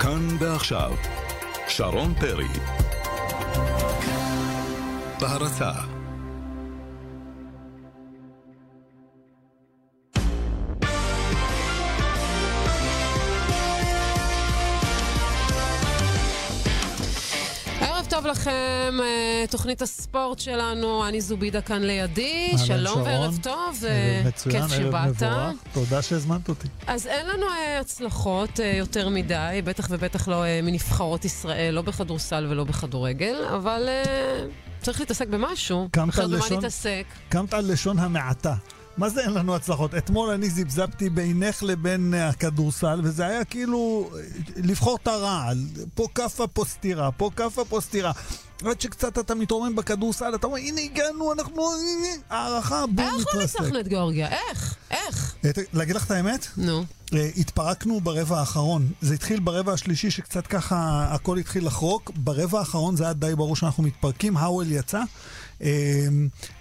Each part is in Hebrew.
כאן ועכשיו, שרון פרי. בהרצה לכם, אה, תוכנית הספורט שלנו, אני זובידה כאן לידי, שלום. וערב טוב, אה, כיף שבאת. תודה שהזמנת אותי. אז אין לנו אה, הצלחות יותר מדי, בטח ובטח לא מנבחרות ישראל, לא בכדורסל ולא בכדורגל, אבל צריך להתעסק במשהו. אחרת במה? קמת על לשון המעטה. מה זה אין לנו הצלחות? אתמול אני זיבזבתי בינך לבין הכדורסל, וזה היה כאילו אה, לבחור את הרעל. פה כאפה, פה סטירה, פה כאפה, פה סטירה. עד שקצת אתה מתרומם בכדורסל, אתה אומר, הנה הגענו, אנחנו... הערכה, בואו איך לא נתרסק. ניצחנו את גיאורגיה? איך? איך? אה, להגיד לך את האמת? נו. אה, התפרקנו ברבע האחרון. זה התחיל ברבע השלישי שקצת ככה הכל התחיל לחרוק. ברבע האחרון זה היה די ברור שאנחנו מתפרקים. האוול יצא. אה,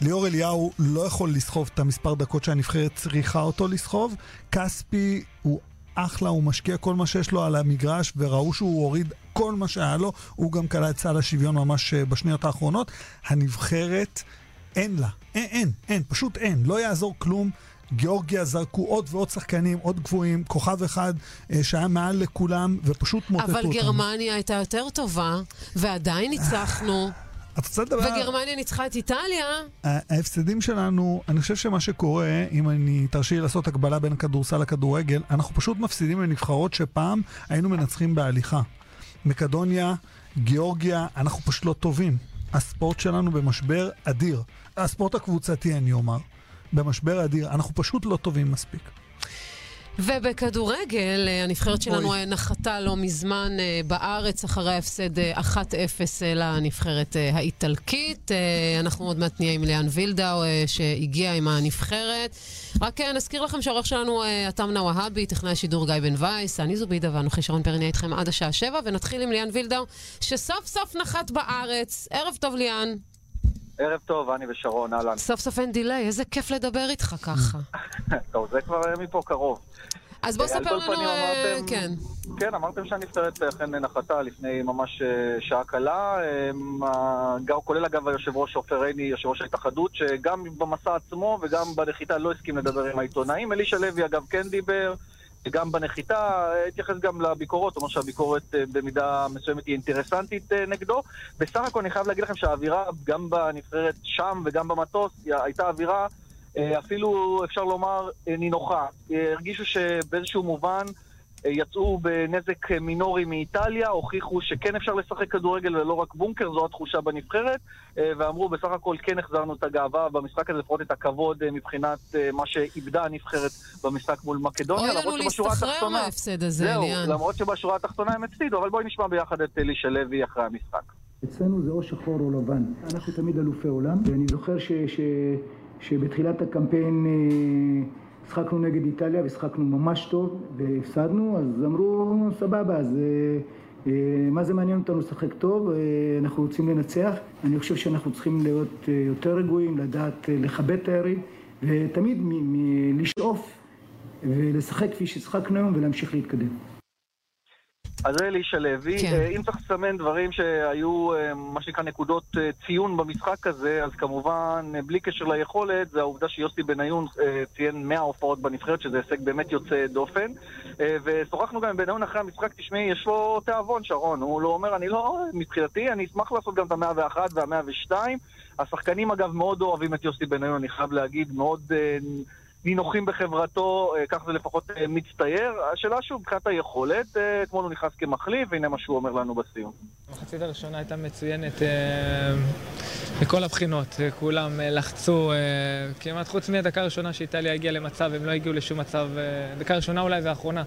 ליאור אליהו לא יכול לסחוב את המספר דקות שהנבחרת צריכה אותו לסחוב. כספי הוא אחלה, הוא משקיע כל מה שיש לו על המגרש, וראו שהוא הוריד כל מה שהיה לו. הוא גם כלל את סל השוויון ממש אה, בשניות האחרונות. הנבחרת... אין לה, אין, אין, אין, פשוט אין, לא יעזור כלום. גיאורגיה זרקו עוד ועוד שחקנים, עוד גבוהים, כוכב אחד אה, שהיה מעל לכולם, ופשוט מוטטו אבל אותם. גרמניה הייתה יותר טובה, ועדיין ניצחנו, את רוצה לדבר? וגרמניה ניצחה את איטליה. ההפסדים שלנו, אני חושב שמה שקורה, אם אני תרשי לי לעשות הקבלה בין הכדורסל לכדורגל, אנחנו פשוט מפסידים לנבחרות שפעם היינו מנצחים בהליכה. מקדוניה, גיאורגיה, אנחנו פשוט לא טובים. הספורט שלנו במשבר אדיר. הספורט הקבוצתי, אני אומר. במשבר אדיר. אנחנו פשוט לא טובים מספיק. ובכדורגל, אה, הנבחרת שלנו אוי. אה, נחתה לא מזמן אה, בארץ אחרי ההפסד אה, 1-0 אה, לנבחרת האיטלקית. אנחנו עוד מעט נהיה עם ליאן וילדאו שהגיע עם הנבחרת. רק נזכיר לכם שהעורך שלנו עטמנה והבי, טכנאי השידור גיא בן וייס, אני זובידה ואנוכי שרון פרי נהיה איתכם עד השעה 7, ונתחיל עם ליאן וילדאו, שסוף סוף נחת בארץ. ערב טוב ליאן. ערב טוב, אני ושרון, אהלן. סוף סוף אין דיליי, איזה כיף לדבר איתך ככה. טוב, זה כבר מפה קרוב. אז בוא ספר לנו, פנים אה, אמרתם- כן. כן, אמרתם שהנבחרת אכן נחתה לפני ממש אה, שעה קלה, אה, גם- כולל אגב היושב ראש עופר עיני, יושב ראש ההתאחדות, שגם במסע עצמו וגם בנחיתה לא הסכים לדבר עם העיתונאים. אלישע לוי אגב כן דיבר, גם בנחיתה, התייחס גם לביקורות, אומר שהביקורת במידה מסוימת היא אינטרסנטית נגדו. בסך הכל אני חייב להגיד לכם שהאווירה, גם בנבחרת שם וגם במטוס, הייתה אווירה אפילו, אפשר לומר, אה, נינוחה. אה, הרגישו שבאיזשהו מובן אה, יצאו בנזק אה, מינורי מאיטליה, הוכיחו שכן אפשר לשחק כדורגל ולא רק בונקר, זו התחושה בנבחרת, אה, ואמרו בסך הכל כן החזרנו את הגאווה במשחק הזה, לפחות את הכבוד אה, מבחינת אה, מה שאיבדה הנבחרת במשחק מול מקדוניה. אוי לנו למרות שבשורה להסתחרר התחתונה- מההפסד הזה, זהו, ליאן. למרות שבשורה התחתונה הם הפסידו, אבל בואי נשמע ביחד את אלישע לוי אחרי המשחק. אצלנו זה או שחור או לבן. אנחנו תמיד אלופי עולם, ואני זוכר ש, ש, שבתחילת הקמפיין אה, שחקנו נגד איטליה ושחקנו ממש טוב והפסדנו, אז אמרו סבבה, אז אה, אה, מה זה מעניין אותנו לשחק טוב, אנחנו רוצים לנצח. אני חושב שאנחנו צריכים להיות יותר רגועים, לדעת לכבד את היריב, ותמיד מ, מ, לשאוף ולשחק כפי ששחקנו היום ולהמשיך להתקדם. אז זה אלישע לוי. כן. אה, אם צריך לסמן דברים שהיו, אה, מה שנקרא, נקודות אה, ציון במשחק הזה, אז כמובן, בלי קשר ליכולת, זה העובדה שיוסי בניון ציין 100 הופעות בנבחרת, שזה הישג באמת יוצא דופן. ושוחחנו גם עם בניון אחרי המשחק, תשמעי, יש לו תיאבון, שרון. הוא לא אומר, אני לא, מבחינתי, אני אשמח לעשות גם את המאה ואחת והמאה ושתיים. השחקנים, אגב, מאוד אוהבים את יוסי בניון, אני חייב להגיד, מאוד... נינוחים בחברתו, אה, כך זה לפחות אה, מצטייר. השאלה שוב, מבחינת היכולת, אה, אתמול הוא נכנס כמחליף, והנה מה שהוא אומר לנו בסיום. המחצית הראשונה הייתה מצוינת מכל הבחינות, כולם לחצו, כמעט חוץ מהדקה הראשונה שאיטליה הגיעה למצב, הם לא הגיעו לשום מצב, דקה ראשונה אולי והאחרונה.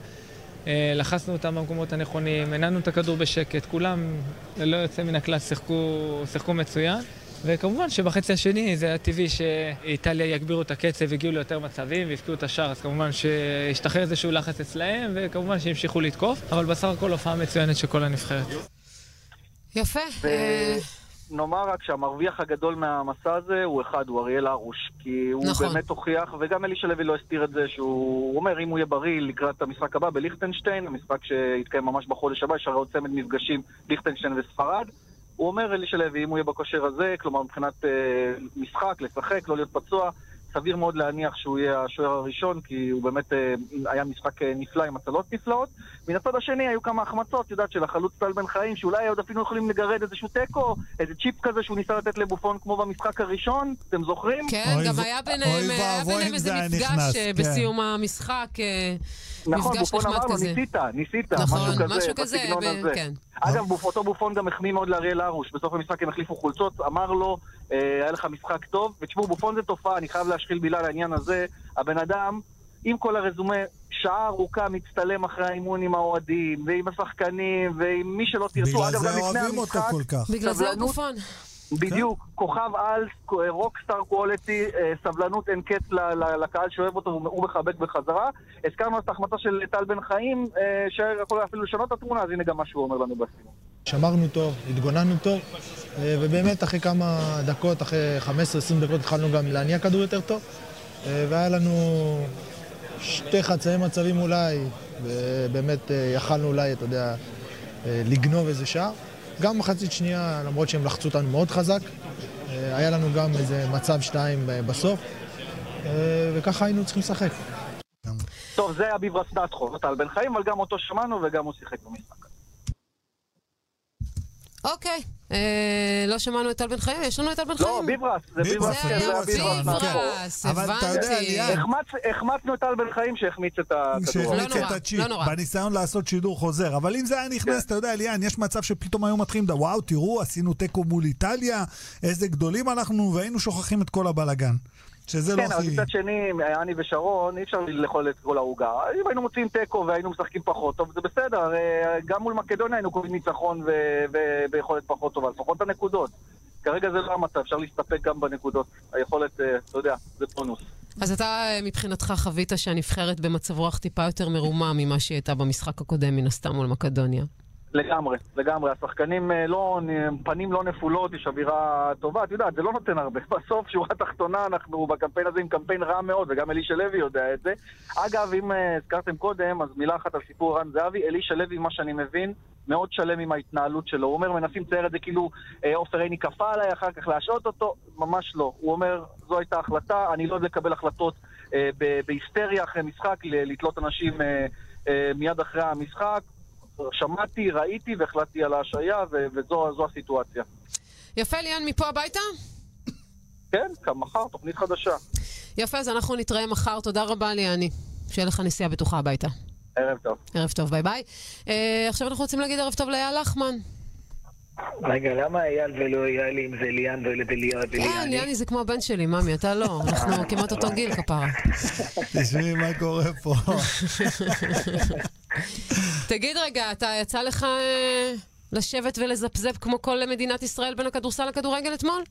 לחצנו אותם במקומות הנכונים, הנענו את הכדור בשקט, כולם ללא יוצא מן הכלל שיחקו, שיחקו מצוין. וכמובן שבחצי השני זה היה טבעי שאיטליה יגבירו את הקצב, הגיעו ליותר מצבים והבקיעו את השער, אז כמובן שהשתחרר איזשהו לחץ אצלהם, וכמובן שהמשיכו לתקוף, אבל בסך הכל הופעה מצוינת של כל הנבחרת. יפה. ו- אה, נאמר רק שהמרוויח הגדול מהמסע הזה הוא אחד, הוא אריאל הרוש. כי הוא נכון. באמת הוכיח, וגם אלישע לוי לא הסתיר את זה, שהוא הוא אומר, אם הוא יהיה בריא לקראת המשחק הבא בליכטנשטיין, המשחק שיתקיים ממש בחודש הבא, יש הרי עוד צמד מפגשים, ליכטנשטיין וספרד. הוא אומר, אלישע לוי, אם הוא יהיה בכושר הזה, כלומר מבחינת אה, משחק, לשחק, לא להיות פצוע, סביר מאוד להניח שהוא יהיה השוער הראשון, כי הוא באמת אה, היה משחק אה, נפלא עם הצלות נפלאות. מן הצד השני היו כמה החמצות, את יודעת, של החלוץ טל בן חיים, שאולי עוד אפילו יכולים לגרד איזשהו תיקו, איזה צ'יפ כזה שהוא ניסה לתת לבופון כמו במשחק הראשון, אתם זוכרים? כן, גם ו- היה ביניהם, אם איזה מפגש נכנס, אה, כן. בסיום המשחק, אה, נכון, מפגש בופון נחמד אמר לו, כזה. ניסית, ניסית, נכון, משהו כזה, משהו כזה, בסגנון ב- הזה. כן. אגב, בופ- אותו בופון גם החמיא מאוד לאריאל הרוש. בסוף המשחק הם החליפו חולצות, אמר לו, אה, היה לך משחק טוב. ותשמעו, בופון זה תופעה, אני חייב להשחיל מילה לעניין הזה. הבן אדם, עם כל הרזומה, שעה ארוכה מצטלם אחרי האימון עם האוהדים, ועם השחקנים, ועם מי שלא תרצו. בגלל אגב, זה גם לפני אוהבים אותו המשחק, כל כך. בגלל זה הוא סבלנות. גופון. בדיוק, כוכב על, רוקסטאר קואליטי, סבלנות אין קץ לקהל שאוהב אותו, הוא מחבק בחזרה. הזכרנו את ההחמצה של טל בן חיים, אה, שיכול אפילו לשנות את התמונה, אז הנה גם מה שהוא אומר לנו בסיום. שמרנו טוב, התגוננו טוב, אה, ובאמת אחרי כמה דקות, אחרי 15-20 דקות התחלנו גם להניע כדור יותר טוב, אה, והיה לנו שתי חצאי מצבים אולי, ובאמת אה, יכלנו אולי, אתה יודע, אה, לגנוב איזה שער. גם מחצית שנייה, למרות שהם לחצו אותנו מאוד חזק, אה, היה לנו גם איזה מצב שתיים אה, בסוף, אה, וככה היינו צריכים לשחק. טוב, זה אביב רסנטחו, לא טל בן חיים, אבל גם אותו שמענו וגם הוא שיחק במשחק. אוקיי, אה, לא שמענו את טל בן חיים, יש לנו את טל בן לא, חיים. ביברס, זה ביברס, זה ביברס היה זה רסנטחו. ביברס, אבל אתה יודע, הבנתי. ליאן, החמצ- החמצנו את טל בן חיים שהחמיץ את הכדור. שהחמיץ לא נורא, את הצ'יפ, לא. בניסיון לעשות שידור חוזר. אבל אם זה היה נכנס, אתה יודע, ליאן, יש מצב שפתאום היו מתחילים, וואו, תראו, עשינו תיקו מול איטליה, איזה גדולים אנחנו, והיינו שוכחים את כל הבלגן. שזה לא כן, אבל הכי... מצד שני, אני ושרון, אי אפשר לאכול את כל העוגה. אם היינו מוצאים תיקו והיינו משחקים פחות טוב, זה בסדר. הרי גם מול מקדוניה היינו קובעים ניצחון ו- ו- ביכולת פחות טובה, לפחות את הנקודות. כרגע זה לא המצב, אפשר להסתפק גם בנקודות. היכולת, אה, אתה יודע, זה בונוס. אז אתה אה, מבחינתך חווית שהנבחרת במצב רוח טיפה יותר מרומם ממה שהיא הייתה במשחק הקודם, מן הסתם מול מקדוניה. לגמרי, לגמרי. השחקנים אה, לא, פנים לא נפולות, יש אווירה טובה. את יודעת, זה לא נותן הרבה. בסוף, שורה תחתונה, אנחנו בקמפיין הזה עם קמפיין רע מאוד, וגם אלישע לוי יודע את זה. אגב, אם אה, הזכרתם קודם, אז מילה אחת על סיפור רן זהבי. אלישע לוי, מה שאני מבין, מאוד שלם עם ההתנהלות שלו. הוא אומר, מנסים לצייר את זה כאילו אה, עופר עיני כפה עליי, אחר כך להשעות אותו. ממש לא. הוא אומר, זו הייתה החלטה, אני לא אוהב לקבל החלטות בהיסטריה אחרי משחק, לתלות אנשים מיד אחרי המשחק. שמעתי, ראיתי והחלטתי על ההשעיה, ו- וזו זו הסיטואציה. יפה, ליאן, מפה הביתה? כן, גם מחר, תוכנית חדשה. יפה, אז אנחנו נתראה מחר. תודה רבה, ליאני. שיהיה לך נסיעה בטוחה הביתה. ערב טוב. ערב טוב, ביי ביי. אה, עכשיו אנחנו רוצים להגיד ערב טוב לאייל לחמן. רגע, למה אייל ולא אייל אם זה ליאן וליאן כן, וליאני? ליאני זה כמו הבן שלי, ממי, אתה לא. אנחנו כמעט אותו גיל, כפרה. תשמעי מה קורה פה. תגיד רגע, אתה יצא לך אה, לשבת ולזפזפ כמו כל מדינת ישראל בין הכדורסל לכדורגל אתמול?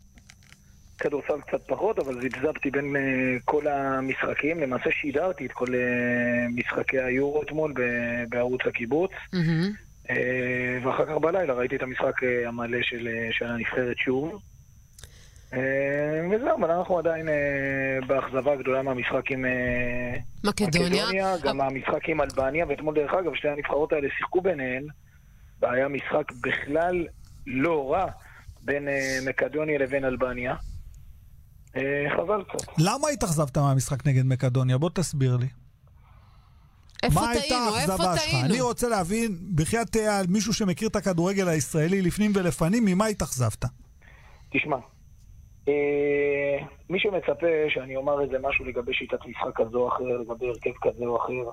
כדורסל קצת פחות, אבל זיפזפתי בין אה, כל המשחקים. למעשה שידרתי את כל אה, משחקי היורו אתמול ב- בערוץ הקיבוץ. מהמם. אה, ואחר כך בלילה ראיתי את המשחק אה, המלא של, אה, של הנבחרת שוב. אה, וזהו, אבל אנחנו עדיין אה, באכזבה גדולה מהמשחק עם אה, מקדוניה. גם המשחק עם אלבניה, ואתמול דרך אגב שתי הנבחרות האלה שיחקו ביניהן, והיה משחק בכלל לא רע בין מקדוניה לבין אלבניה. חבל קצת. למה התאכזבת מהמשחק נגד מקדוניה? בוא תסביר לי. איפה טעינו? איפה האכזבה שלך? אני טעינו? רוצה להבין, בחייאת מישהו שמכיר את הכדורגל הישראלי לפנים ולפנים, ממה התאכזבת? תשמע, מי שמצפה שאני אומר איזה משהו לגבי שיטת משחק כזו או אחר, לגבי הרכב כזה או אחר,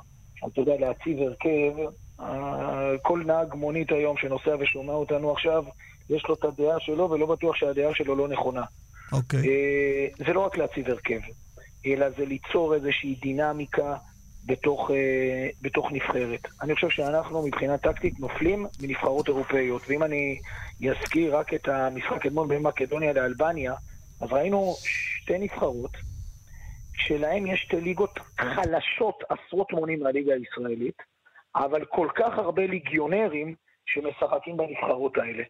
אתה יודע, להציב הרכב, אה, כל נהג מונית היום שנוסע ושומע אותנו עכשיו, יש לו את הדעה שלו ולא בטוח שהדעה שלו לא נכונה. אוקיי. אה, זה לא רק להציב הרכב, אלא זה ליצור איזושהי דינמיקה בתוך, אה, בתוך נבחרת. אני חושב שאנחנו מבחינה טקטית נופלים מנבחרות אירופאיות, ואם אני אזכיר רק את המשחק אתמול בין מקדוניה לאלבניה, אז ראינו שתי נבחרות שלהן יש שתי ליגות חלשות עשרות מונים מהליגה הישראלית, אבל כל כך הרבה ליגיונרים שמשחקים בנבחרות האלה.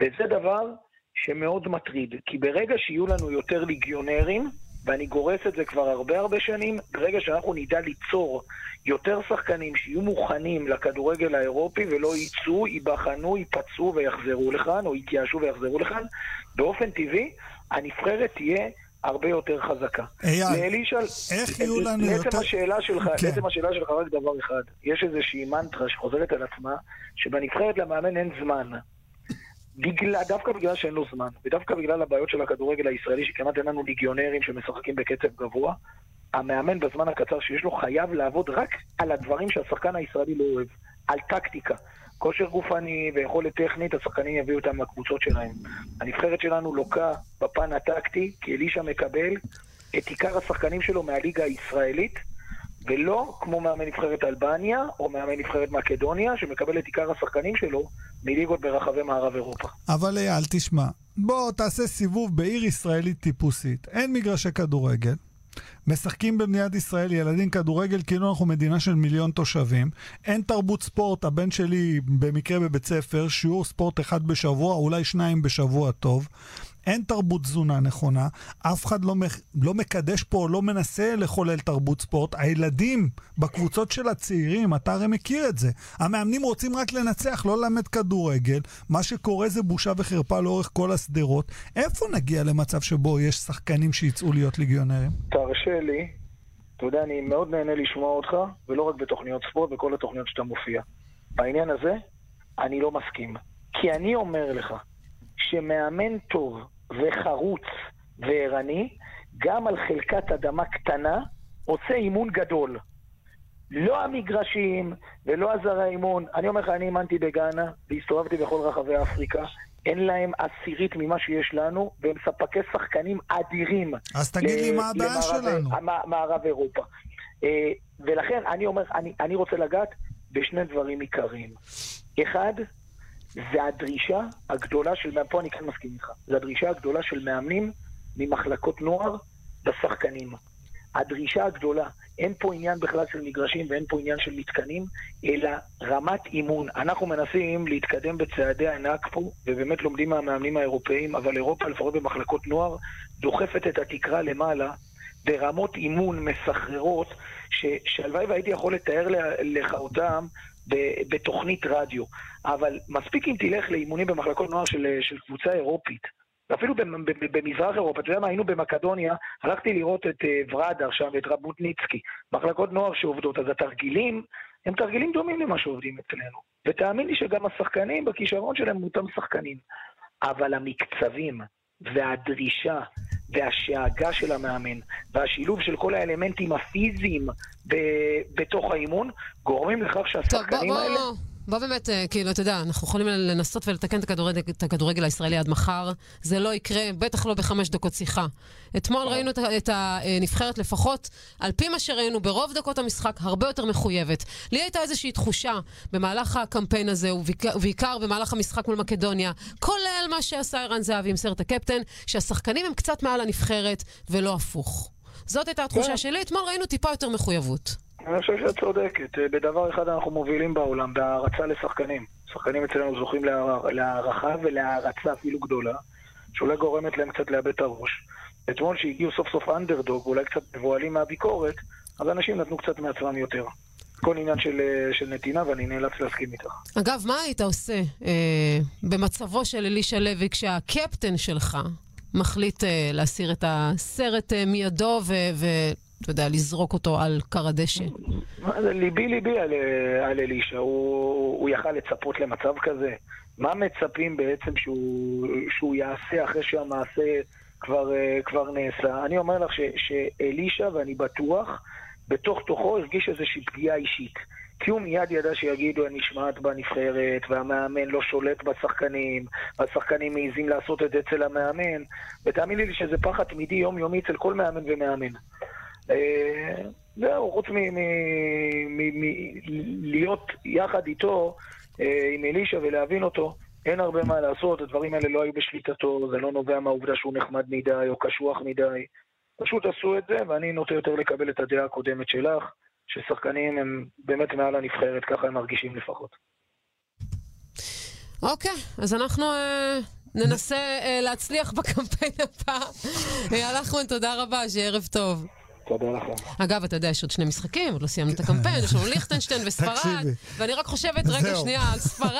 וזה דבר שמאוד מטריד, כי ברגע שיהיו לנו יותר ליגיונרים, ואני גורס את זה כבר הרבה הרבה שנים, ברגע שאנחנו נדע ליצור יותר שחקנים שיהיו מוכנים לכדורגל האירופי ולא יצאו, ייבחנו, ייפצעו ויחזרו לכאן, או יתייאשו ויחזרו לכאן, באופן טבעי הנבחרת תהיה הרבה יותר חזקה. אייל, לאלישע, איך יהיו לנו לעצם יותר... השאלה שלך, כן. לעצם השאלה שלך רק דבר אחד, יש איזושהי מנטרה שחוזרת על עצמה, שבנבחרת למאמן אין זמן. בגלל, דווקא בגלל שאין לו זמן, ודווקא בגלל הבעיות של הכדורגל הישראלי, שכמעט אין לנו ליגיונרים שמשחקים בקצב גבוה, המאמן בזמן הקצר שיש לו חייב לעבוד רק על הדברים שהשחקן הישראלי לא אוהב, על טקטיקה. כושר גופני ויכולת טכנית, השחקנים יביאו אותם לקבוצות שלהם. הנבחרת שלנו לוקה בפן הטקטי, כי אלישע מקבל את עיקר השחקנים שלו מהליגה הישראלית, ולא כמו מאמן נבחרת אלבניה או מאמן נבחרת מקדוניה, שמקבל את עיקר השחקנים שלו מליגות ברחבי מערב אירופה. אבל אייל, תשמע, בוא תעשה סיבוב בעיר ישראלית טיפוסית. אין מגרשי כדורגל. משחקים במדינת ישראל ילדים כדורגל כאילו אנחנו מדינה של מיליון תושבים. אין תרבות ספורט, הבן שלי במקרה בבית ספר, שיעור ספורט אחד בשבוע, אולי שניים בשבוע טוב. אין תרבות תזונה נכונה, אף אחד לא. לא מקדש פה, לא מנסה לחולל תרבות ספורט. הילדים בקבוצות של הצעירים, אתה הרי מכיר את זה. המאמנים רוצים רק לנצח, לא ללמד כדורגל. מה שקורה זה בושה וחרפה לאורך כל השדרות. איפה נגיע למצב שבו יש שחקנים שיצאו להיות ליגיונרים? תרשה לי, אתה יודע, אני מאוד נהנה לשמוע אותך, ולא רק בתוכניות ספורט, בכל התוכניות שאתה מופיע. בעניין הזה, אני לא מסכים. כי אני אומר לך, שמאמן טוב וחרוץ וערני, גם על חלקת אדמה קטנה, עושה אימון גדול. לא המגרשים ולא עזרי האימון. אני אומר לך, אני אימנתי בגאנה והסתובבתי בכל רחבי אפריקה. אין להם עשירית ממה שיש לנו, והם ספקי שחקנים אדירים. אז תגיד לי מה הבעיה שלנו. מערב אירופה. אה, ולכן אני אומר, אני, אני רוצה לגעת בשני דברים עיקריים. אחד, זה הדרישה הגדולה של, פה אני כן מסכים איתך, זה הדרישה הגדולה של מאמנים ממחלקות נוער בשחקנים. הדרישה הגדולה, אין פה עניין בכלל של מגרשים ואין פה עניין של מתקנים, אלא רמת אימון. אנחנו מנסים להתקדם בצעדי ענק פה, ובאמת לומדים מהמאמנים האירופאים, אבל אירופה, לפחות במחלקות נוער, דוחפת את התקרה למעלה ברמות אימון מסחררות, שהלוואי והייתי יכול לתאר לך אותם בתוכנית רדיו. אבל מספיק אם תלך לאימונים במחלקות נוער של, של קבוצה אירופית. ב- במזרח אירופה, אתה יודע מה, היינו במקדוניה, הלכתי לראות את אה, ורדה שם ואת רבוטניצקי, מחלקות נוער שעובדות, אז התרגילים הם תרגילים דומים למה שעובדים אצלנו. ותאמין לי שגם השחקנים בכישרון שלהם הם אותם שחקנים. אבל המקצבים והדרישה והשאגה של המאמן והשילוב של כל האלמנטים הפיזיים ב- בתוך האימון גורמים לכך טוב, בוא, שהשחקנים האלה... בוא, באמת, אה, כאילו, אתה יודע, אנחנו יכולים לנסות ולתקן את הכדורגל, את הכדורגל הישראלי עד מחר. זה לא יקרה, בטח לא בחמש דקות שיחה. אתמול ראינו את, הנבחרת לפחות, על פי מה שראינו ברוב דקות המשחק, הרבה יותר מחויבת. לי הייתה איזושהי תחושה במהלך הקמפיין הזה, ובעיקר, ובעיקר במהלך המשחק מול מקדוניה, כולל מה שעשה ערן זהבי עם סרט הקפטן, שהשחקנים הם קצת מעל הנבחרת, ולא הפוך. זאת הייתה התחושה כן. שלי, אתמול ראינו טיפה יותר מחויבות. אני חושב שאת צודקת. אה, בדבר אחד אנחנו מובילים בעולם, בהערצה לשחקנים. שחקנים אצלנו זוכים להער- להערכה ולהערצה אפילו גדולה, שאולי גורמת להם קצת לאבד את הראש. אתמול שהגיעו סוף סוף אנדרדוג, אולי קצת מבוהלים מהביקורת, אז אנשים נתנו קצת מעצמם יותר. כל עניין של, אה, של נתינה, ואני נאלץ להסכים איתך. אגב, מה היית עושה אה, במצבו של אלישע לוי כשהקפטן שלך מחליט אה, להסיר את הסרט אה, מידו ואתה יודע, לזרוק אותו על כר הדשא? ליבי ליבי על, על אלישע, הוא, הוא יכל לצפות למצב כזה. מה מצפים בעצם שהוא, שהוא יעשה אחרי שהמעשה כבר, כבר נעשה? אני אומר לך ש, שאלישע, ואני בטוח, בתוך תוכו הרגיש איזושהי פגיעה אישית. כי הוא מיד ידע שיגידו אני נשמעת בנבחרת, והמאמן לא שולט בשחקנים, והשחקנים מעיזים לעשות את זה אצל המאמן, ותאמין לי שזה פחד תמידי יומיומי אצל כל מאמן ומאמן. אה, זהו, חוץ מלהיות יחד איתו, אה, עם אלישע ולהבין אותו, אין הרבה מה לעשות, הדברים האלה לא היו בשליטתו, זה לא נובע מהעובדה שהוא נחמד מדי או קשוח מדי. פשוט עשו את זה, ואני נוטה יותר לקבל את הדעה הקודמת שלך, ששחקנים הם באמת מעל הנבחרת, ככה הם מרגישים לפחות. אוקיי, אז אנחנו אה, ננסה אה, להצליח בקמפיין הבא. אחמד, תודה רבה, שיהיה ערב טוב. תודה לכם. אגב, אתה יודע, יש עוד שני משחקים, עוד לא סיימנו את הקמפיין, יש לנו ליכטנשטיין וספרד. ואני רק חושבת, רגע. שנייה, על ספרד.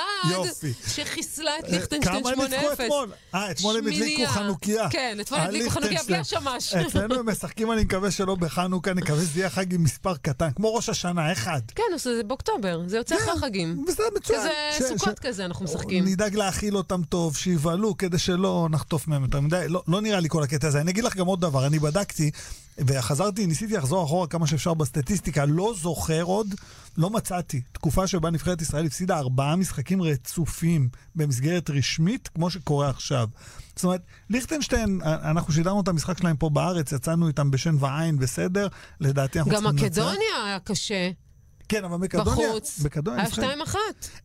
שחיסלה את ליכטנשטיין 8-0. כמה ניצחו אתמול? אה, אתמול הם הדליקו. חנוכיה. כן, אתמול אה, הדליקו חנוכיה בלי. השמש. אצלנו הם משחקים, אני מקווה שלא בחנוכה, אני מקווה שזה יהיה חג עם מספר קטן, כמו ראש השנה, אחד. כן, זה באוקטובר, זה יוצא אחרי החגים. בסדר, מצוין. כזה סוכות כזה אנחנו משחקים. נדאג להאכיל אותם טוב, שיבהלו, כדי שלא נחטוף מהם יותר מדי. לא, לא נראה לי כל הקטע הזה. אני אגיד לך גם עוד דבר, אני בדקתי, וחזרתי, ניסיתי לחזור אחורה כמה שאפשר בסטטיסטיקה, לא זוכר עוד, לא מצאתי, תקופה שבה נבחרת ישראל הפסידה ארבעה משחקים רצופים במסגרת רשמית, כמו שקורה עכשיו. זאת אומרת, ליכטנשטיין, אנחנו שידרנו את המשחק שלהם פה בארץ, יצאנו איתם בשן ועין, בסדר, לדעתי אנחנו גם צריכים לנצח. מקדוניה היה קשה, כן, אבל מקדוניה, בחוץ. מקדוניה, היה נבחרת- 2-1.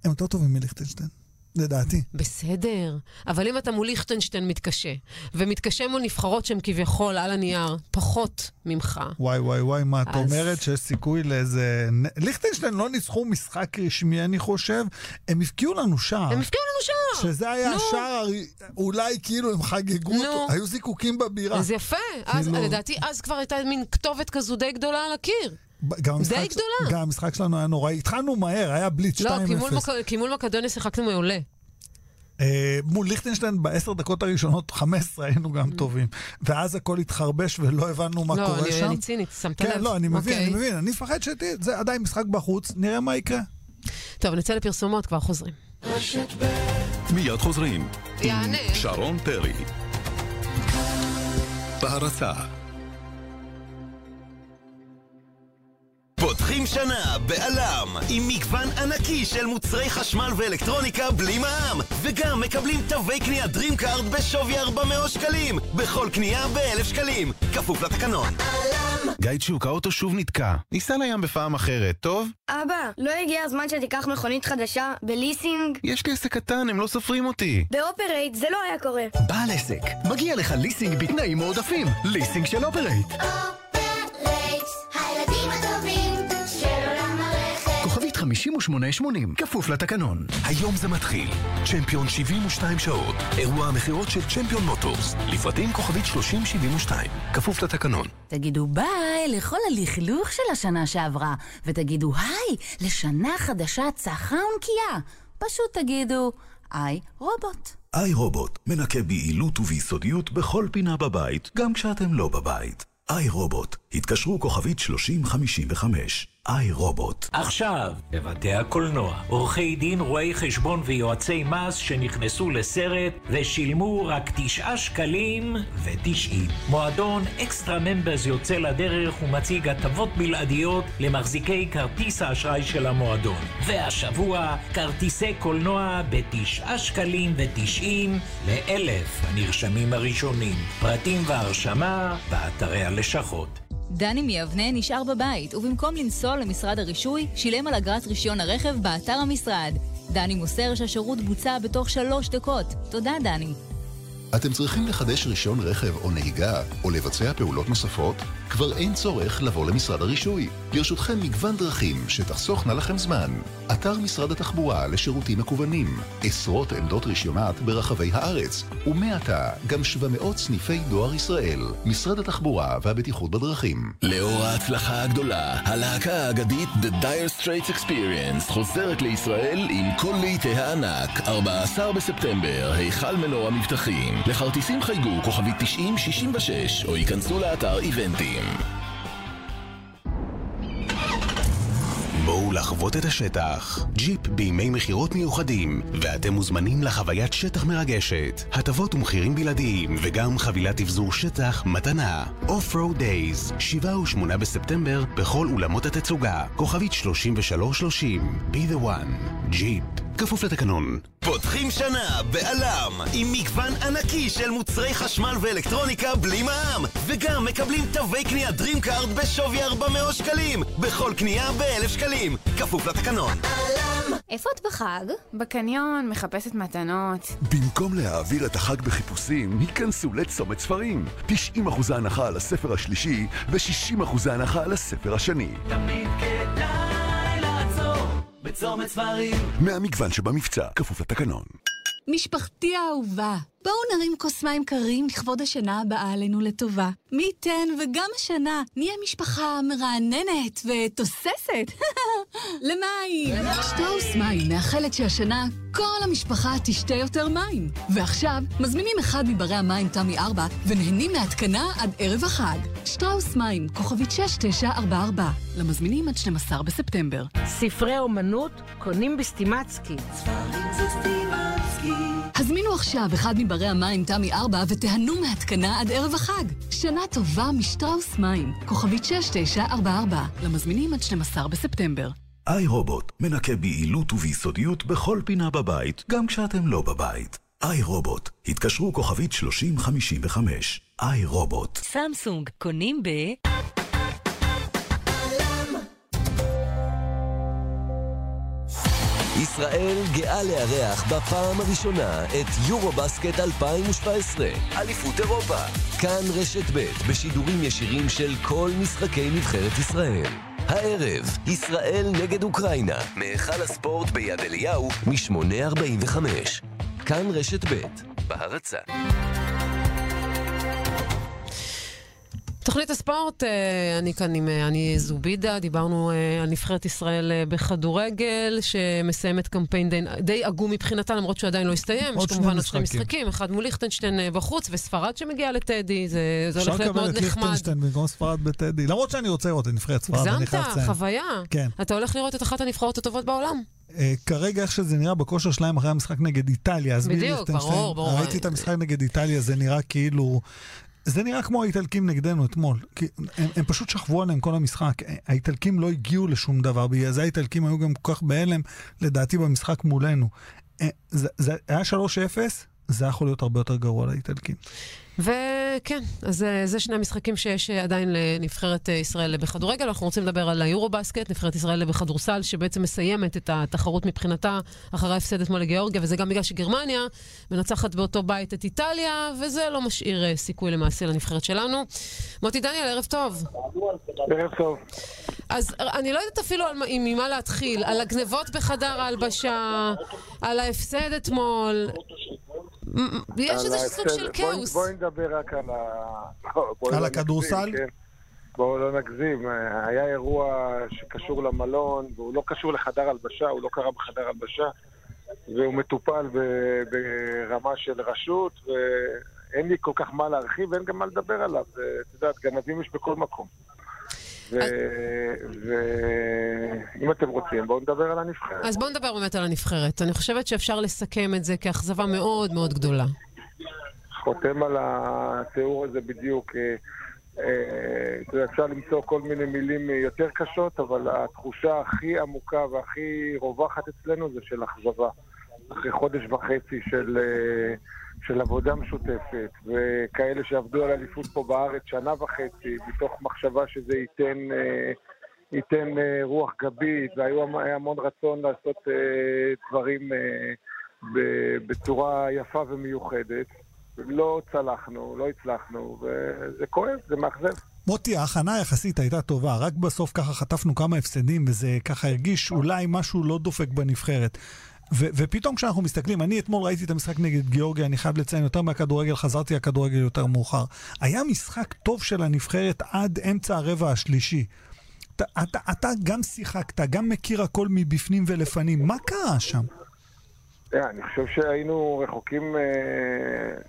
הם יותר טובים מליכטנשטיין, לדעתי. בסדר, אבל אם אתה מול ליכטנשטיין מתקשה, ומתקשה מול נבחרות שהן כביכול על הנייר פחות ממך, וואי וואי וואי, מה את אז- אומרת שיש סיכוי לאיזה... ליכטנשטיין לא ניצחו משחק רשמי, אני חושב. הם הבקיעו לנו שער. הם הפקיעו לנו שער. שזה היה נו. השער, הר- אולי כאילו הם חגגו נו. אותו, היו זיקוקים בבירה. אז יפה, אז כאילו- לדעתי אז כבר הייתה מין כתובת כזו די גדולה על הקיר. גם המשחק די גדולה. גם המשחק שלנו היה נוראי. התחלנו מהר, היה בליץ 2-0. לא, כי מול מק- כי מול מקדוניה שיחקנו מעולה. אה, מול ליכטנשטיין בעשר דקות הראשונות, 15 היינו גם טובים. ואז הכל התחרבש ולא הבנו מה לא, קורה אני- שם. אני צינית, שמת לב. כן, לא, אני מבין, אוקיי. אני מבין. אני מפחד שזה עדיין משחק בחוץ, נראה מה יקרה. טוב, נצא לפרסומות, כבר חוזרים. מיד חוזרים. יענה. שרון פרי. בהרצה פותחים שנה בעלם עם מגוון ענקי של מוצרי חשמל ואלקטרוניקה בלי מע"מ וגם מקבלים תווי קנייה DreamCard בשווי 400 שקלים בכל קנייה ב-1,000 שקלים כפוף לתקנון גיא, דשוק, האוטו שוב נתקע. ניסע לים בפעם אחרת, טוב? אבא, לא הגיע הזמן שתיקח מכונית חדשה בליסינג? יש לי עסק קטן, הם לא סופרים אותי. באופרייט זה לא היה קורה. בעל עסק, מגיע לך ליסינג בתנאים מועדפים. ליסינג של אופרייט. 5880, כפוף לתקנון. היום זה מתחיל. צ'מפיון 72 שעות. אירוע המכירות של צ'מפיון מוטורס. לפרטים כוכבית 3072. כפוף לתקנון. תגידו ביי לכל הלכלוך של השנה שעברה, ותגידו היי לשנה חדשה צחה ונקייה. פשוט תגידו, היי רובוט. איי רובוט מנקה ביעילות וביסודיות בכל פינה בבית, גם כשאתם לא בבית. איי רובוט, התקשרו כוכבית 3055. איי רובוט. עכשיו, בבתי הקולנוע, עורכי דין, רואי חשבון ויועצי מס שנכנסו לסרט ושילמו רק תשעה שקלים ותשעים. מועדון אקסטרה ממברס יוצא לדרך ומציג הטבות בלעדיות למחזיקי כרטיס האשראי של המועדון. והשבוע, כרטיסי קולנוע בתשעה שקלים ותשעים לאלף הנרשמים הראשונים. פרטים והרשמה באתרי הלשכות. דני מיבנה נשאר בבית, ובמקום לנסוע למשרד הרישוי, שילם על אגרת רישיון הרכב באתר המשרד. דני מוסר שהשירות בוצע בתוך שלוש דקות. תודה, דני. אתם צריכים לחדש רישיון רכב או נהיגה, או לבצע פעולות נוספות? כבר אין צורך לבוא למשרד הרישוי. לרשותכם מגוון דרכים שתחסוכנה לכם זמן. אתר משרד התחבורה לשירותים מקוונים, עשרות עמדות רישיונות ברחבי הארץ, ומעתה גם 700 סניפי דואר ישראל, משרד התחבורה והבטיחות בדרכים. לאור ההצלחה הגדולה, הלהקה האגדית The Dire Straits Experience חוזרת לישראל עם כל לעיתי הענק, 14 בספטמבר, היכל מנור המבטחים. לכרטיסים חייגו כוכבית 9066 או ייכנסו לאתר איבנטים. בואו לחוות את השטח. ג'יפ בימי מכירות מיוחדים, ואתם מוזמנים לחוויית שטח מרגשת, הטבות ומחירים בלעדיים, וגם חבילת אבזור שטח מתנה. Off-Road Days, 7 ו-8 בספטמבר, בכל אולמות התצוגה, כוכבית 3330, be the one, ג'יפ. כפוף לתקנון. פותחים שנה בעלם עם מגוון ענקי של מוצרי חשמל ואלקטרוניקה בלי מע"מ וגם מקבלים תווי קנייה DreamCard בשווי 400 שקלים בכל קנייה ב-1,000 שקלים כפוף לתקנון איפה את בחג? בקניון, מחפשת מתנות. במקום להעביר את החג בחיפושים, היכנסו לצומת ספרים. 90% הנחה על הספר השלישי ו-60% הנחה על הספר השני. תמיד כדאי בצומת ספרים. מהמגוון שבמבצע, כפוף לתקנון. משפחתי האהובה, בואו נרים כוס מים קרים לכבוד השנה הבאה עלינו לטובה. מי ייתן וגם השנה נהיה משפחה מרעננת ותוססת. למים! שטראוס מים מאחלת שהשנה כל המשפחה תשתה יותר מים. ועכשיו מזמינים אחד מברי המים תמי 4 ונהנים מהתקנה עד ערב החג. שטראוס מים, כוכבית 6944, למזמינים עד 12 בספטמבר. ספרי אומנות קונים בסטימצקי. ספרים זה סטימצקי. הזמינו עכשיו אחד מברי המים תמי 4 ותיהנו מהתקנה עד ערב החג. שנה טובה משטראוס מים, כוכבית 6944, למזמינים עד 12 בספטמבר. איי רובוט מנקה ביעילות וביסודיות בכל פינה בבית, גם כשאתם לא בבית. איי רובוט, התקשרו כוכבית 3055. איי רובוט. סמסונג, קונים ב... ישראל גאה לארח בפעם הראשונה את יורו-בסקט 2017, אליפות אירופה. כאן רשת ב' בשידורים ישירים של כל משחקי נבחרת ישראל. הערב, ישראל נגד אוקראינה, מהיכל הספורט ביד אליהו, מ-8.45. כאן רשת ב', בהרצה. תוכנית הספורט, אה, אני כאן עם אה, אני זובידה, דיברנו אה, על נבחרת ישראל בכדורגל, שמסיימת קמפיין די, די עגום מבחינתה, למרות שהוא עדיין לא הסתיים. עוד יש כמובן עוד שני שני משחקים, אחד מול ליכטנשטיין בחוץ, וספרד שמגיעה לטדי, זה, זה הולך להיות מאוד אפשר לקבל את נחמד. ליכטנשטיין במקום ספרד בטדי. למרות שאני רוצה לראות את נבחרת ספרד, אני חייב הגזמת, לציין. חוויה. כן. אתה הולך לראות את אחת הנבחרות הטובות בעולם. כרגע איך שזה נראה בכושר שלהם אחרי המשחק נגד איטליה, בדיוק, ברור, ברור. ראיתי את המשחק נגד איטליה, זה נראה כאילו... זה נראה כמו האיטלקים נגדנו אתמול. כי הם, הם פשוט שכבו עליהם כל המשחק. האיטלקים לא הגיעו לשום דבר, בגלל זה האיטלקים היו גם כל כך בהלם, לדעתי, במשחק מולנו. אה, זה, זה היה 3-0, זה היה יכול להיות הרבה יותר גרוע לאיטלקים. וכן, אז זה שני המשחקים שיש אה, עדיין לנבחרת אה, ישראל בכדורגל. אנחנו רוצים לדבר על היורו-בסקט, נבחרת ישראל בכדורסל, שבעצם מסיימת את התחרות מבחינתה אחרי ההפסד אתמול לגיאורגיה, וזה גם בגלל שגרמניה מנצחת באותו בית את איטליה, וזה לא משאיר אה, סיכוי למעשה לנבחרת שלנו. מוטי דניאל, ערב טוב. ערב טוב. אז אני לא יודעת אפילו על מה- עם ממה להתחיל, על הגנבות בחדר ההלבשה, על ההפסד אתמול. יש איזה סוג. של בואי- כאוס. בואי נדבר רק על ה... על לא הכדורסל? כן. בואו לא נגזים. היה אירוע שקשור למלון, והוא לא קשור לחדר הלבשה, הוא לא קרה בחדר הלבשה, והוא מטופל ברמה של רשות, ואין לי כל כך מה להרחיב, ואין גם מה לדבר עליו. את יודעת, גנבים יש בכל מקום. ואם אתם רוצים, בואו נדבר על הנבחרת. אז בואו נדבר באמת על הנבחרת. אני חושבת שאפשר לסכם את זה כאכזבה מאוד מאוד גדולה. חותם על התיאור הזה בדיוק. אה, אה, אפשר למצוא כל מיני מילים יותר קשות, אבל התחושה הכי עמוקה והכי רווחת אצלנו זה של אכזבה. אחרי חודש וחצי של, אה, של עבודה משותפת, וכאלה שעבדו על אליפות פה בארץ שנה וחצי, מתוך מחשבה שזה ייתן, אה, ייתן אה, רוח גבית, והיה המון רצון לעשות אה, דברים אה, ב- בצורה יפה ומיוחדת. לא צלחנו, לא הצלחנו, וזה כואב, זה מאכזב. מוטי, ההכנה יחסית הייתה טובה, רק בסוף ככה חטפנו כמה הפסדים, וזה ככה הרגיש אולי משהו לא דופק בנבחרת. ו- ופתאום כשאנחנו מסתכלים, אני אתמול ראיתי את המשחק נגד גיאורגיה, אני חייב לציין יותר מהכדורגל, חזרתי לכדורגל יותר מאוחר. היה משחק טוב של הנבחרת עד אמצע הרבע השלישי. אתה, אתה, אתה גם שיחקת, גם מכיר הכל מבפנים ולפנים, מה קרה שם? אה, אני חושב שהיינו רחוקים אה,